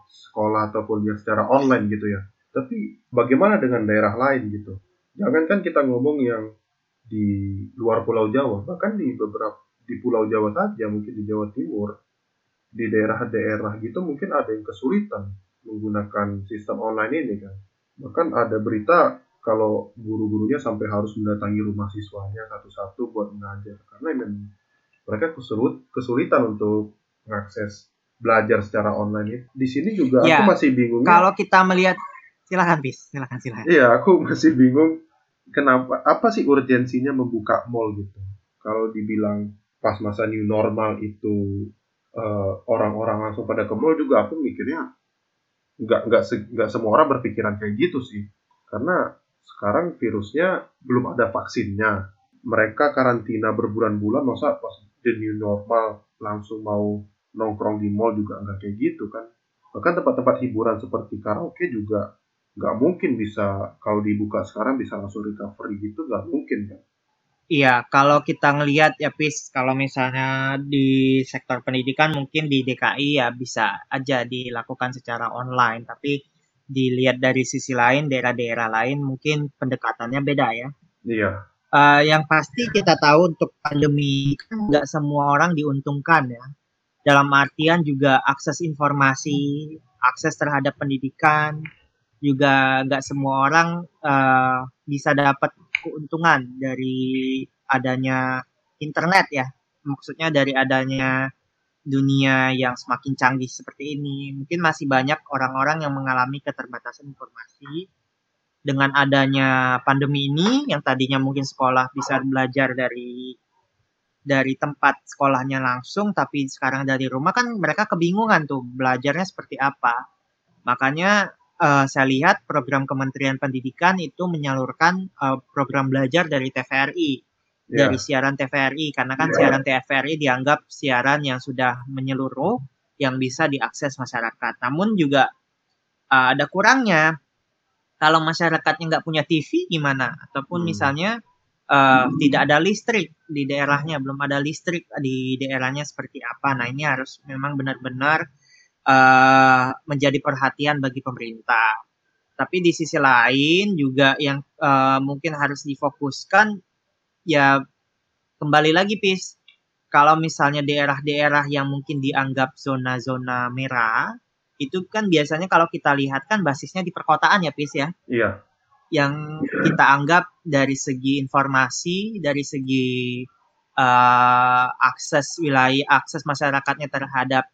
A: sekolah ataupun ya secara online gitu ya. Tapi bagaimana dengan daerah lain gitu? Jangan kan kita ngomong yang di luar Pulau Jawa, bahkan di beberapa di Pulau Jawa saja, mungkin di Jawa Timur, di daerah-daerah gitu mungkin ada yang kesulitan menggunakan sistem online ini kan. Bahkan ada berita kalau guru-gurunya sampai harus mendatangi rumah siswanya satu-satu buat mengajar karena memang mereka kesulit, kesulitan untuk mengakses belajar secara online itu. Di sini juga ya, aku masih bingung.
B: Kalau kita melihat silakan bis, silakan silakan.
A: Iya, aku masih bingung kenapa apa sih urgensinya membuka mall gitu. Kalau dibilang pas masa new normal itu eh, orang-orang uh, langsung pada ke mall juga aku mikirnya nggak nggak nggak semua orang berpikiran kayak gitu sih karena sekarang virusnya belum ada vaksinnya. Mereka karantina berbulan-bulan, masa pas the new normal langsung mau nongkrong di mall juga nggak kayak gitu kan. Bahkan tempat-tempat hiburan seperti karaoke juga nggak mungkin bisa kalau dibuka sekarang bisa langsung recovery gitu nggak mungkin kan.
B: Iya, kalau kita ngelihat ya Pis, kalau misalnya di sektor pendidikan mungkin di DKI ya bisa aja dilakukan secara online, tapi dilihat dari sisi lain daerah-daerah lain mungkin pendekatannya beda ya.
A: Iya.
B: Uh, yang pasti kita tahu untuk pandemi kan nggak semua orang diuntungkan ya. Dalam artian juga akses informasi, akses terhadap pendidikan, juga nggak semua orang uh, bisa dapat keuntungan dari adanya internet ya. Maksudnya dari adanya dunia yang semakin canggih seperti ini. Mungkin masih banyak orang-orang yang mengalami keterbatasan informasi. Dengan adanya pandemi ini yang tadinya mungkin sekolah bisa belajar dari dari tempat sekolahnya langsung tapi sekarang dari rumah kan mereka kebingungan tuh belajarnya seperti apa. Makanya uh, saya lihat program Kementerian Pendidikan itu menyalurkan uh, program belajar dari TVRI yeah. dari siaran TVRI karena kan yeah. siaran TVRI dianggap siaran yang sudah menyeluruh yang bisa diakses masyarakat. Namun juga uh, ada kurangnya kalau masyarakatnya nggak punya TV gimana ataupun hmm. misalnya uh, hmm. tidak ada listrik di daerahnya belum ada listrik di daerahnya seperti apa. Nah ini harus memang benar-benar uh, menjadi perhatian bagi pemerintah. Tapi di sisi lain juga yang uh, mungkin harus difokuskan ya kembali lagi pis. Kalau misalnya daerah-daerah yang mungkin dianggap zona-zona merah itu kan biasanya kalau kita lihat kan basisnya di perkotaan ya pis ya?
A: Iya.
B: Yang kita anggap dari segi informasi dari segi uh, akses wilayah akses masyarakatnya terhadap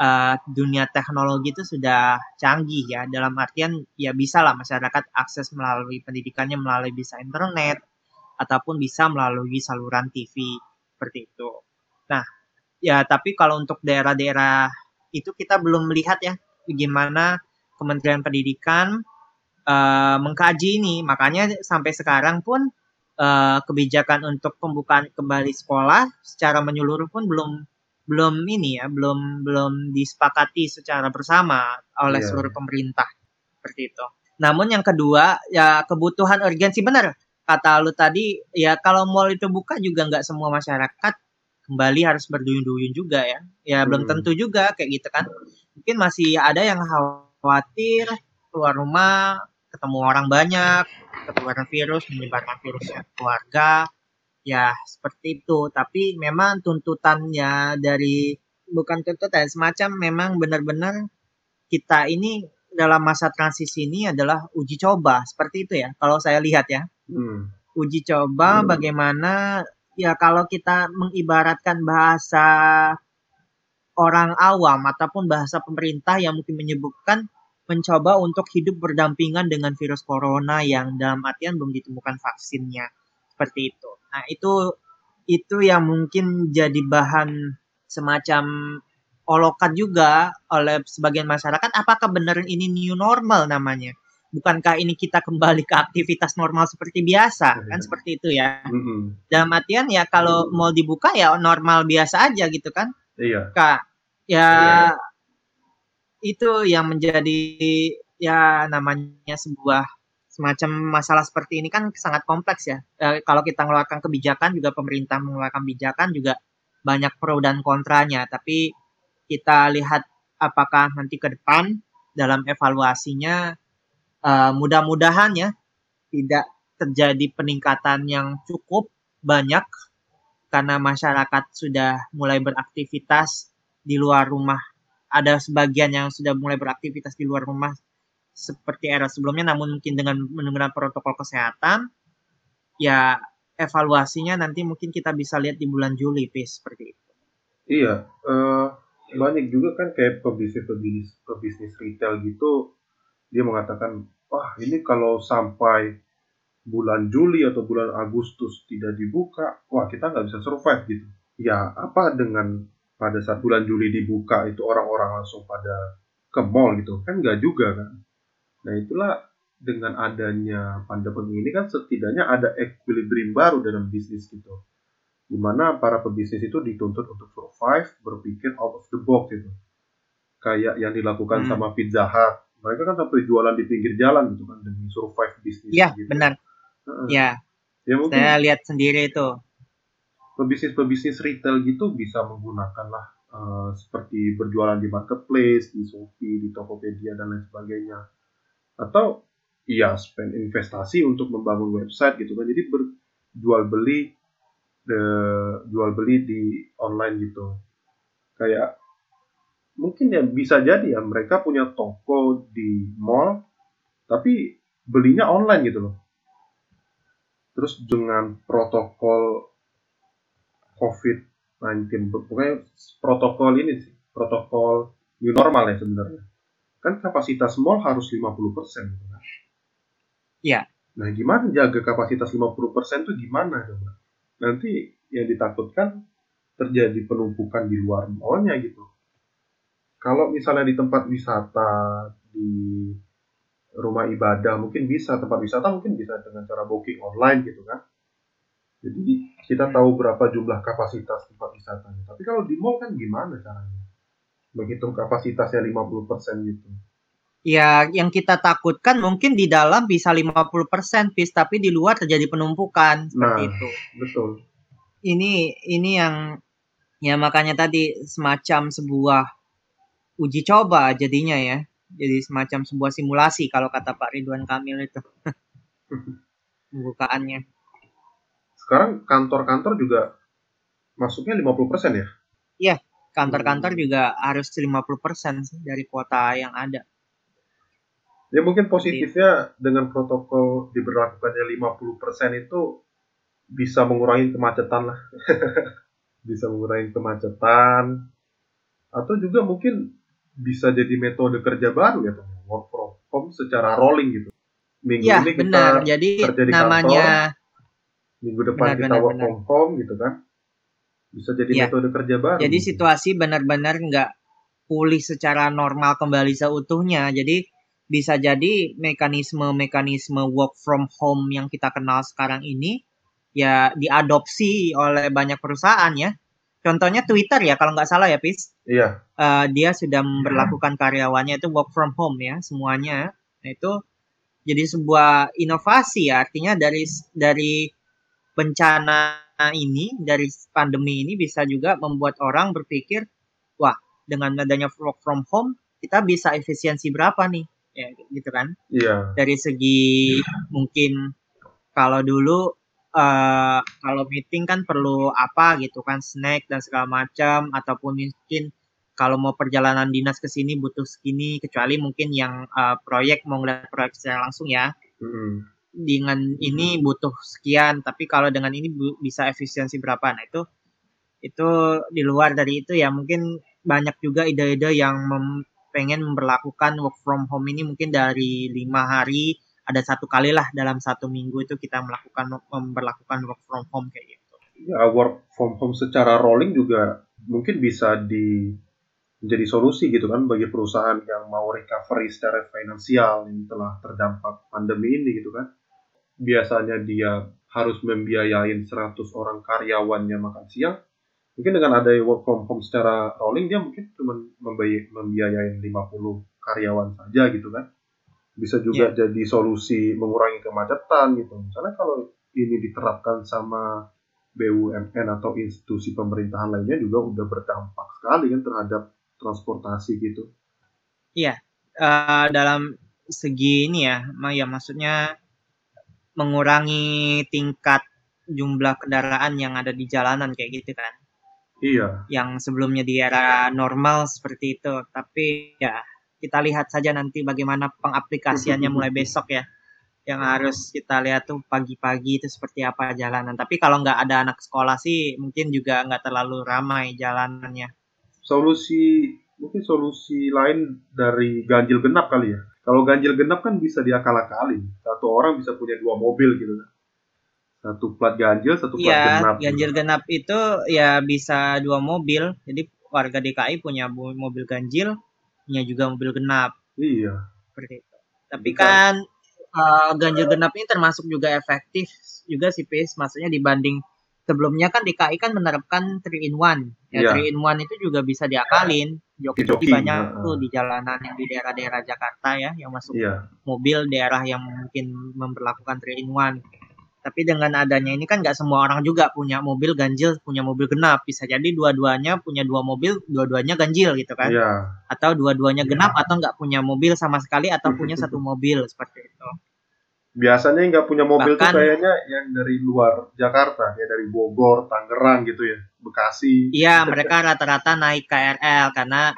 B: uh, dunia teknologi itu sudah canggih ya dalam artian ya bisa lah masyarakat akses melalui pendidikannya melalui bisa internet ataupun bisa melalui saluran TV seperti itu. Nah, ya tapi kalau untuk daerah-daerah itu kita belum melihat ya bagaimana Kementerian Pendidikan uh, mengkaji ini. Makanya sampai sekarang pun uh, kebijakan untuk pembukaan kembali sekolah secara menyeluruh pun belum belum ini ya belum belum disepakati secara bersama oleh yeah. seluruh pemerintah seperti itu. Namun yang kedua ya kebutuhan urgensi benar kata lu tadi ya kalau mall itu buka juga nggak semua masyarakat kembali harus berduyun-duyun juga ya ya hmm. belum tentu juga kayak gitu kan mungkin masih ada yang khawatir keluar rumah ketemu orang banyak ketularan virus menyebarkan virusnya keluarga ya seperti itu tapi memang tuntutannya dari bukan tuntutan semacam memang benar-benar kita ini dalam masa transisi ini adalah uji coba seperti itu ya kalau saya lihat ya Hmm. Uji coba hmm. bagaimana ya kalau kita mengibaratkan bahasa orang awam ataupun bahasa pemerintah yang mungkin menyebutkan mencoba untuk hidup berdampingan dengan virus corona yang dalam artian belum ditemukan vaksinnya seperti itu. Nah, itu itu yang mungkin jadi bahan semacam olokan juga oleh sebagian masyarakat. Apakah benar ini new normal namanya? Bukankah ini kita kembali ke aktivitas normal seperti biasa? Kan seperti itu ya. Mm-hmm. dalam artian ya kalau mm-hmm. mau dibuka ya normal biasa aja gitu kan?
A: Iya.
B: Kak ya iya. itu yang menjadi ya namanya sebuah semacam masalah seperti ini kan sangat kompleks ya e, kalau kita mengeluarkan kebijakan juga pemerintah mengeluarkan kebijakan juga banyak pro dan kontranya tapi kita lihat apakah nanti ke depan dalam evaluasinya uh, mudah-mudahan ya tidak terjadi peningkatan yang cukup banyak karena masyarakat sudah mulai beraktivitas di luar rumah. Ada sebagian yang sudah mulai beraktivitas di luar rumah seperti era sebelumnya, namun mungkin dengan menggunakan protokol kesehatan, ya evaluasinya nanti mungkin kita bisa lihat di bulan Juli, Pis, seperti itu.
A: Iya, uh, banyak juga kan kayak pebisnis-pebisnis pebisnis retail gitu dia mengatakan wah ini kalau sampai bulan Juli atau bulan Agustus tidak dibuka wah kita nggak bisa survive gitu. Ya apa dengan pada saat bulan Juli dibuka itu orang-orang langsung pada ke mall gitu? Kan nggak juga kan nah itulah dengan adanya pandemi ini kan setidaknya ada equilibrium baru dalam bisnis gitu. Di mana para pebisnis itu dituntut untuk survive, berpikir out of the box gitu. Kayak yang dilakukan
B: Hmm.
A: sama Pizza Hut. Mereka kan sampai jualan di pinggir jalan gitu kan demi survive bisnis
B: Iya,
A: gitu.
B: benar.
A: Heeh.
B: Ya,
A: Ya mungkin
B: saya lihat sendiri itu.
A: pebisnis-pebisnis retail gitu bisa menggunakan lah eh, seperti berjualan di marketplace, di Shopee, di Tokopedia dan lain sebagainya. Atau iya spend investasi untuk membangun website gitu kan. Jadi berjual beli the- jual beli di online gitu. Kayak mungkin ya bisa jadi ya mereka punya toko di mall tapi belinya online gitu loh. Terus dengan protokol COVID-19 pokoknya protokol ini sih protokol new normal ya sebenarnya kan kapasitas mall harus 50% gitu kan
B: Iya.
A: nah gimana jaga kapasitas 50% itu gimana coba nanti yang ditakutkan terjadi penumpukan di luar mallnya gitu kalau misalnya di tempat wisata di rumah ibadah mungkin bisa tempat wisata mungkin bisa dengan cara booking online gitu kan jadi kita tahu berapa jumlah kapasitas tempat wisatanya. Tapi kalau di mall kan gimana caranya? Menghitung kapasitasnya 50% gitu.
B: Ya, yang kita takutkan mungkin di dalam bisa 50% pis, tapi di luar terjadi penumpukan seperti
A: Nah.
B: itu.
A: Betul.
B: Ini ini yang ya makanya tadi semacam sebuah uji coba jadinya ya. Jadi semacam sebuah simulasi kalau kata Pak Ridwan Kamil itu. Pembukaannya.
A: Sekarang kantor-kantor juga masuknya 50% ya?
B: Kantor-kantor juga harus 50% sih dari kuota yang ada.
A: Ya mungkin positifnya dengan protokol diberlakukannya 50% itu bisa mengurangi kemacetan lah. bisa mengurangi kemacetan. Atau juga mungkin bisa jadi metode kerja baru ya teman. Work from home secara rolling gitu. Minggu
B: Ya,
A: ini kita
B: benar. Jadi
A: kerja di
B: namanya
A: minggu depan
B: Benar,
A: kita
B: benar,
A: work
B: benar.
A: from home gitu kan bisa jadi
B: Iya.
A: metode kerja baru
B: Jadi situasi benar-benar nggak pulih secara normal kembali seutuhnya. Jadi bisa jadi mekanisme-mekanisme work from home yang kita kenal sekarang ini ya diadopsi oleh banyak perusahaan ya. Contohnya Twitter ya kalau nggak salah ya Pis.
A: iya
B: Eh, dia sudah memperlakukan karyawannya itu work from home ya semuanya. Nah, itu jadi sebuah inovasi ya artinya dari dari bencana ini dari pandemi ini bisa juga membuat orang berpikir wah dengan adanya work from home kita bisa efisiensi berapa nih? Ya gitu kan?
A: Iya.
B: Dari segi mungkin kalau dulu eh kalau meeting kan perlu apa gitu kan snack dan segala macam ataupun mungkin kalau mau perjalanan dinas ke sini butuh segini kecuali mungkin yang eh, proyek mau ngeliat proyek secara langsung ya.
A: Mm-mm.
B: Dengan ini butuh sekian tapi kalau dengan ini bisa efisiensi berapa? Nah itu itu di luar dari itu ya mungkin banyak juga ide-ide yang mem- pengen memperlakukan work from home ini mungkin dari lima hari ada satu kali lah dalam satu minggu itu kita melakukan memperlakukan work from home kayak gitu.
A: Ya work from home secara rolling juga mungkin bisa di menjadi solusi gitu kan bagi perusahaan yang mau recovery secara finansial yang telah terdampak pandemi ini gitu kan biasanya dia harus membiayain 100 orang karyawannya makan siang mungkin dengan ada work from home secara rolling dia mungkin cuma membiay- membiayain 50 karyawan saja gitu kan. Bisa juga jadi solusi mengurangi kemacetan gitu. Misalnya kalau ini diterapkan sama BUMN atau institusi pemerintahan lainnya juga udah berdampak sekali kan terhadap transportasi gitu.
B: Eh, dalam segi ini ya ya maksudnya mengurangi tingkat jumlah kendaraan yang ada di jalanan kayak gitu kan
A: iya
B: yang sebelumnya di era normal seperti itu. Tapi ya kita lihat saja nanti bagaimana pengaplikasiannya mulai besok ya. Yang harus kita lihat tuh pagi-pagi itu seperti apa jalanan. Tapi kalau nggak ada anak sekolah sih mungkin juga nggak terlalu ramai jalanannya.
A: solusi mungkin solusi lain dari ganjil genap kali ya kalau ganjil genap kan bisa diakal-akalin satu orang bisa punya dua mobil gitu kan satu plat ganjil satu plat
B: Iya,
A: genap gitu.
B: ganjil genap itu ya bisa dua mobil. Jadi warga DKI punya mo- mobil ganjil, punya juga mobil genap
A: iya
B: seperti itu. Tapi
A: Bisa.
B: kan uh, ganjil genap ini termasuk juga efektif juga sih Pis maksudnya dibanding sebelumnya kan DKI kan menerapkan 3 in 1 ya yeah. 3 in 1 itu juga bisa diakalin joki-joki banyak uh, tuh di jalanan yang di daerah-daerah Jakarta ya yang masuk yeah. mobil daerah yang mungkin memperlakukan 3 in 1 tapi dengan adanya ini kan nggak semua orang juga punya mobil ganjil punya mobil genap bisa jadi dua-duanya punya dua mobil dua-duanya ganjil gitu kan yeah. atau dua-duanya yeah. genap atau nggak punya mobil sama sekali atau punya satu mobil seperti itu
A: biasanya nggak punya mobil Bahkan, tuh kayaknya yang dari luar Jakarta ya dari Bogor Tangerang gitu ya Bekasi
B: iya mereka rata-rata naik KRL karena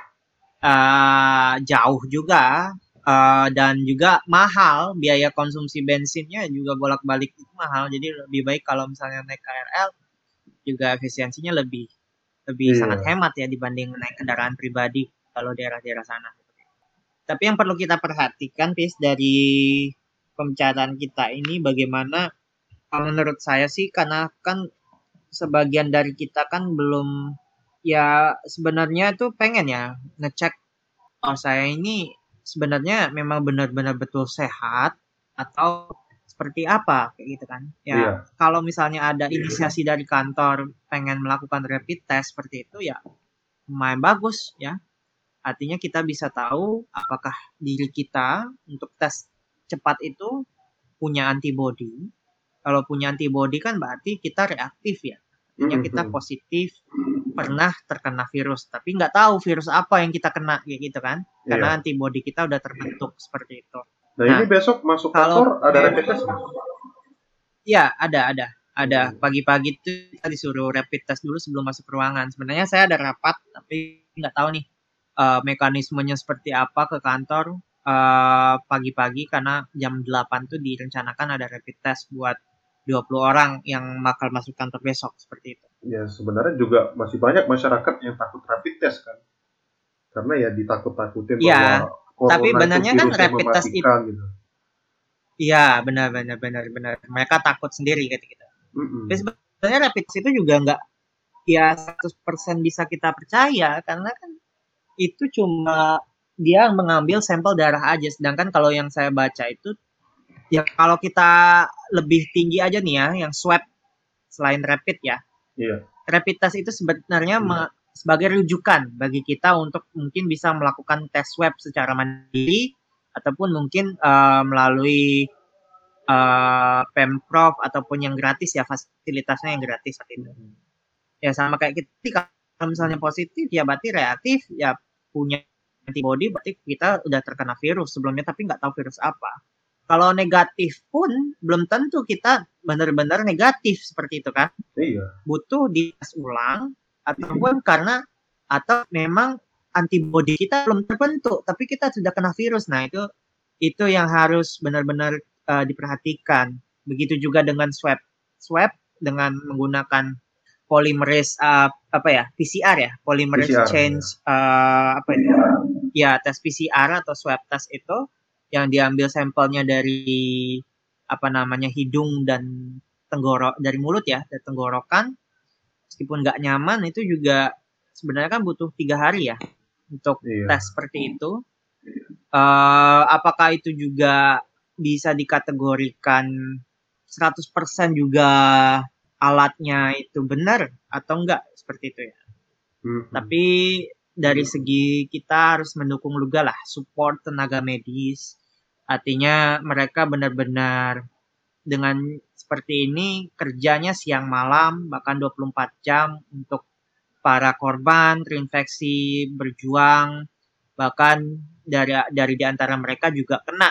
B: uh, jauh juga uh, dan juga mahal biaya konsumsi bensinnya juga bolak-balik itu mahal jadi lebih baik kalau misalnya naik KRL juga efisiensinya lebih lebih iya. sangat hemat ya dibanding naik kendaraan pribadi kalau daerah-daerah sana. Tapi yang perlu kita perhatikan, Pis, dari pembicaraan kita ini bagaimana? Kalau menurut saya sih karena kan sebagian dari kita kan belum ya sebenarnya tuh pengen ya ngecek oh saya ini sebenarnya memang benar-benar betul sehat atau seperti apa kayak gitu kan. Ya yeah. kalau misalnya ada inisiasi dari kantor pengen melakukan rapid test seperti itu ya lumayan bagus ya. Artinya kita bisa tahu apakah diri kita untuk tes cepat itu punya antibody. Kalau punya antibody kan berarti kita reaktif ya. Artinya kita positif pernah terkena virus tapi nggak tahu virus apa yang kita kena kayak gitu kan. Karena yeah. antibody kita udah terbentuk seperti itu.
A: Nah, nah ini besok masuk kantor ada rapid test
B: Iya ada ada. Ada. Hmm. pagi-pagi itu kita disuruh rapid test dulu sebelum masuk ruangan. Sebenarnya saya ada rapat tapi nggak tahu nih uh, mekanismenya seperti apa ke kantor uh, pagi-pagi karena jam 8 tuh direncanakan ada rapid test buat 20 orang yang bakal masuk kantor besok seperti itu
A: ya sebenarnya juga masih banyak masyarakat yang takut rapid test kan karena ya ditakut-takutin
B: ya, bahwa tapi benarnya kan rapid test itu gitu. Iya benar benar benar benar mereka takut sendiri gitu gitu. Mm-hmm. Tapi sebenarnya rapid test itu juga nggak ya 100% bisa kita percaya karena kan itu cuma dia mengambil sampel darah aja sedangkan kalau yang saya baca itu ya kalau kita lebih tinggi aja nih ya yang swab selain rapid ya Yeah. Rapid test itu sebenarnya yeah. sebagai rujukan bagi kita untuk mungkin bisa melakukan tes swab secara mandiri ataupun mungkin uh, melalui uh, pemprov ataupun yang gratis ya fasilitasnya yang gratis saat itu. Hmm. Ya sama kayak kita kalau misalnya positif ya berarti reaktif ya punya antibody berarti kita udah terkena virus sebelumnya tapi nggak tahu virus apa. Kalau negatif pun belum tentu kita benar-benar negatif seperti itu kan. Iya. Butuh dites ulang ataupun karena atau memang antibodi kita belum terbentuk tapi kita sudah kena virus. Nah, itu itu yang harus benar-benar uh, diperhatikan. Begitu juga dengan swab. Swab dengan menggunakan polymerase uh, apa ya? PCR ya, polymerase PCR, change ya. Uh, apa ya? Ya, tes PCR atau swab test itu yang diambil sampelnya dari apa namanya hidung dan tenggorok dari mulut ya dari tenggorokan meskipun nggak nyaman itu juga sebenarnya kan butuh tiga hari ya untuk iya. tes seperti itu uh, apakah itu juga bisa dikategorikan 100% juga alatnya itu benar atau enggak seperti itu ya mm-hmm. tapi dari segi kita harus mendukung juga lah support tenaga medis. Artinya mereka benar-benar dengan seperti ini kerjanya siang malam bahkan 24 jam untuk para korban terinfeksi berjuang. Bahkan dari dari di antara mereka juga kena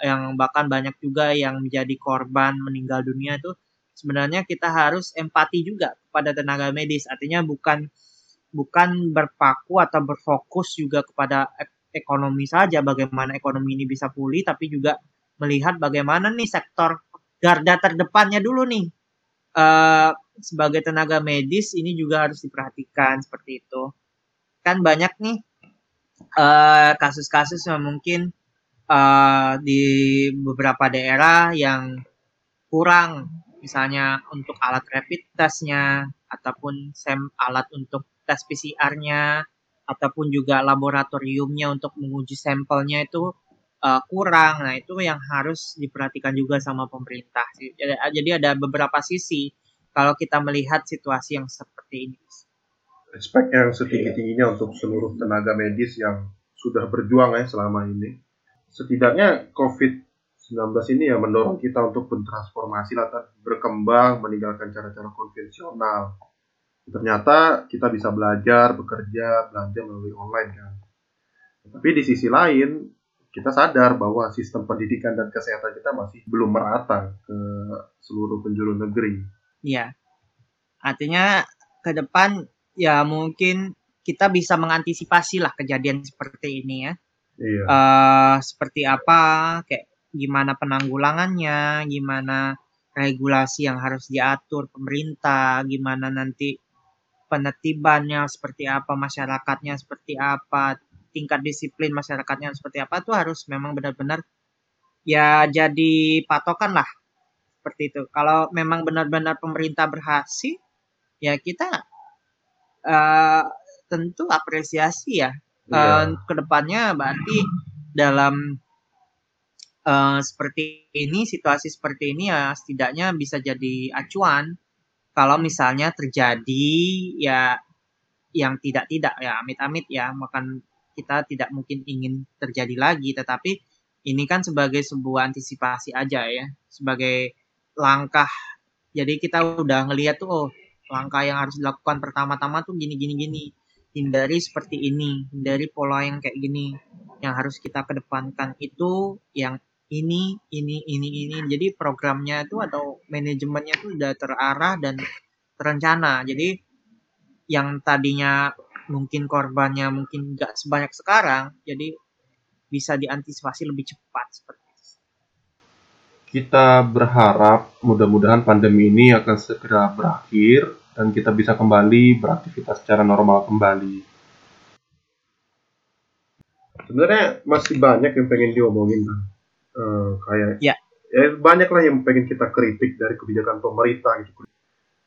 B: yang bahkan banyak juga yang menjadi korban meninggal dunia itu. Sebenarnya kita harus empati juga kepada tenaga medis. Artinya bukan bukan berpaku atau berfokus juga kepada ekonomi saja bagaimana ekonomi ini bisa pulih tapi juga melihat bagaimana nih sektor garda terdepannya dulu nih. Uh, sebagai tenaga medis ini juga harus diperhatikan seperti itu. Kan banyak nih eh, kasus-kasus uh, yang mungkin uh, di beberapa daerah yang kurang. Misalnya untuk alat rapid testnya ataupun sem alat untuk tes PCR-nya ataupun juga laboratoriumnya untuk menguji sampelnya itu uh, kurang. Nah, itu yang harus diperhatikan juga sama pemerintah. Jadi ada beberapa sisi kalau kita melihat situasi yang seperti ini.
A: Respect yang setinggi-tingginya untuk seluruh tenaga medis yang sudah berjuang ya selama ini. Setidaknya COVID-19 ini ya mendorong kita untuk bertransformasi lah, berkembang, meninggalkan cara-cara konvensional. Ternyata kita bisa belajar, bekerja, belanja melalui online kan. Tapi di sisi lain, kita sadar bahwa sistem pendidikan dan kesehatan kita masih belum merata ke seluruh penjuru negeri.
B: Iya. Artinya ke depan ya mungkin kita bisa mengantisipasi lah kejadian seperti ini ya. Iya. Uh, seperti apa, kayak gimana penanggulangannya, gimana regulasi yang harus diatur pemerintah, gimana nanti penetibannya seperti apa, masyarakatnya seperti apa, tingkat disiplin masyarakatnya seperti apa itu harus memang benar-benar ya jadi patokan lah seperti itu. Kalau memang benar-benar pemerintah berhasil, ya kita uh, tentu apresiasi ya. Yeah. Uh, ke depannya berarti dalam uh, seperti ini situasi seperti ini ya setidaknya bisa jadi acuan kalau misalnya terjadi ya yang tidak-tidak ya amit-amit ya makan kita tidak mungkin ingin terjadi lagi, tetapi ini kan sebagai sebuah antisipasi aja ya, sebagai langkah. Jadi kita udah ngelihat tuh, oh langkah yang harus dilakukan pertama-tama tuh gini gini gini, hindari seperti ini, hindari pola yang kayak gini. Yang harus kita kedepankan itu yang ini, ini, ini, ini. Jadi programnya itu atau manajemennya itu udah terarah dan terencana. Jadi yang tadinya mungkin korbannya mungkin nggak sebanyak sekarang, jadi bisa diantisipasi lebih cepat seperti itu.
A: Kita berharap mudah-mudahan pandemi ini akan segera berakhir dan kita bisa kembali beraktivitas secara normal kembali. Sebenarnya masih banyak yang pengen diomongin, kan? Uh, kayak ya. ya banyak lah yang pengen kita kritik dari kebijakan pemerintah gitu.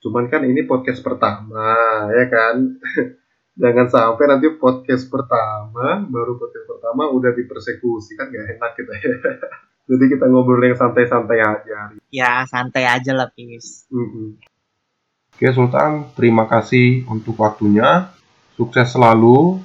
A: Cuman kan ini podcast pertama, ya kan? jangan sampai nanti podcast pertama baru podcast pertama udah dipersekusi kan gak enak kita ya jadi kita ngobrol yang santai-santai aja
B: ya santai aja lah pis mm -hmm.
A: oke Sultan terima kasih untuk waktunya sukses selalu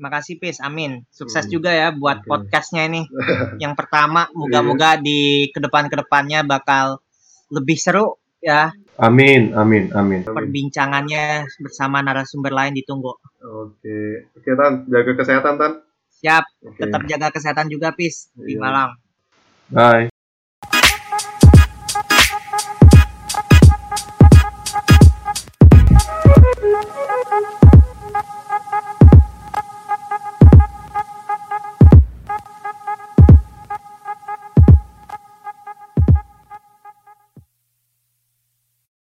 B: Terima kasih Pis, amin. Sukses hmm. juga ya buat okay. podcastnya ini. yang pertama, moga-moga iya. di ke depan-kedepannya bakal lebih seru ya.
A: Amin, amin, amin.
B: Perbincangannya bersama narasumber lain ditunggu.
A: Oke, oke Tan, jaga kesehatan Tan.
B: Siap, okay. tetap jaga kesehatan juga Pis di iya. Malang.
A: Bye.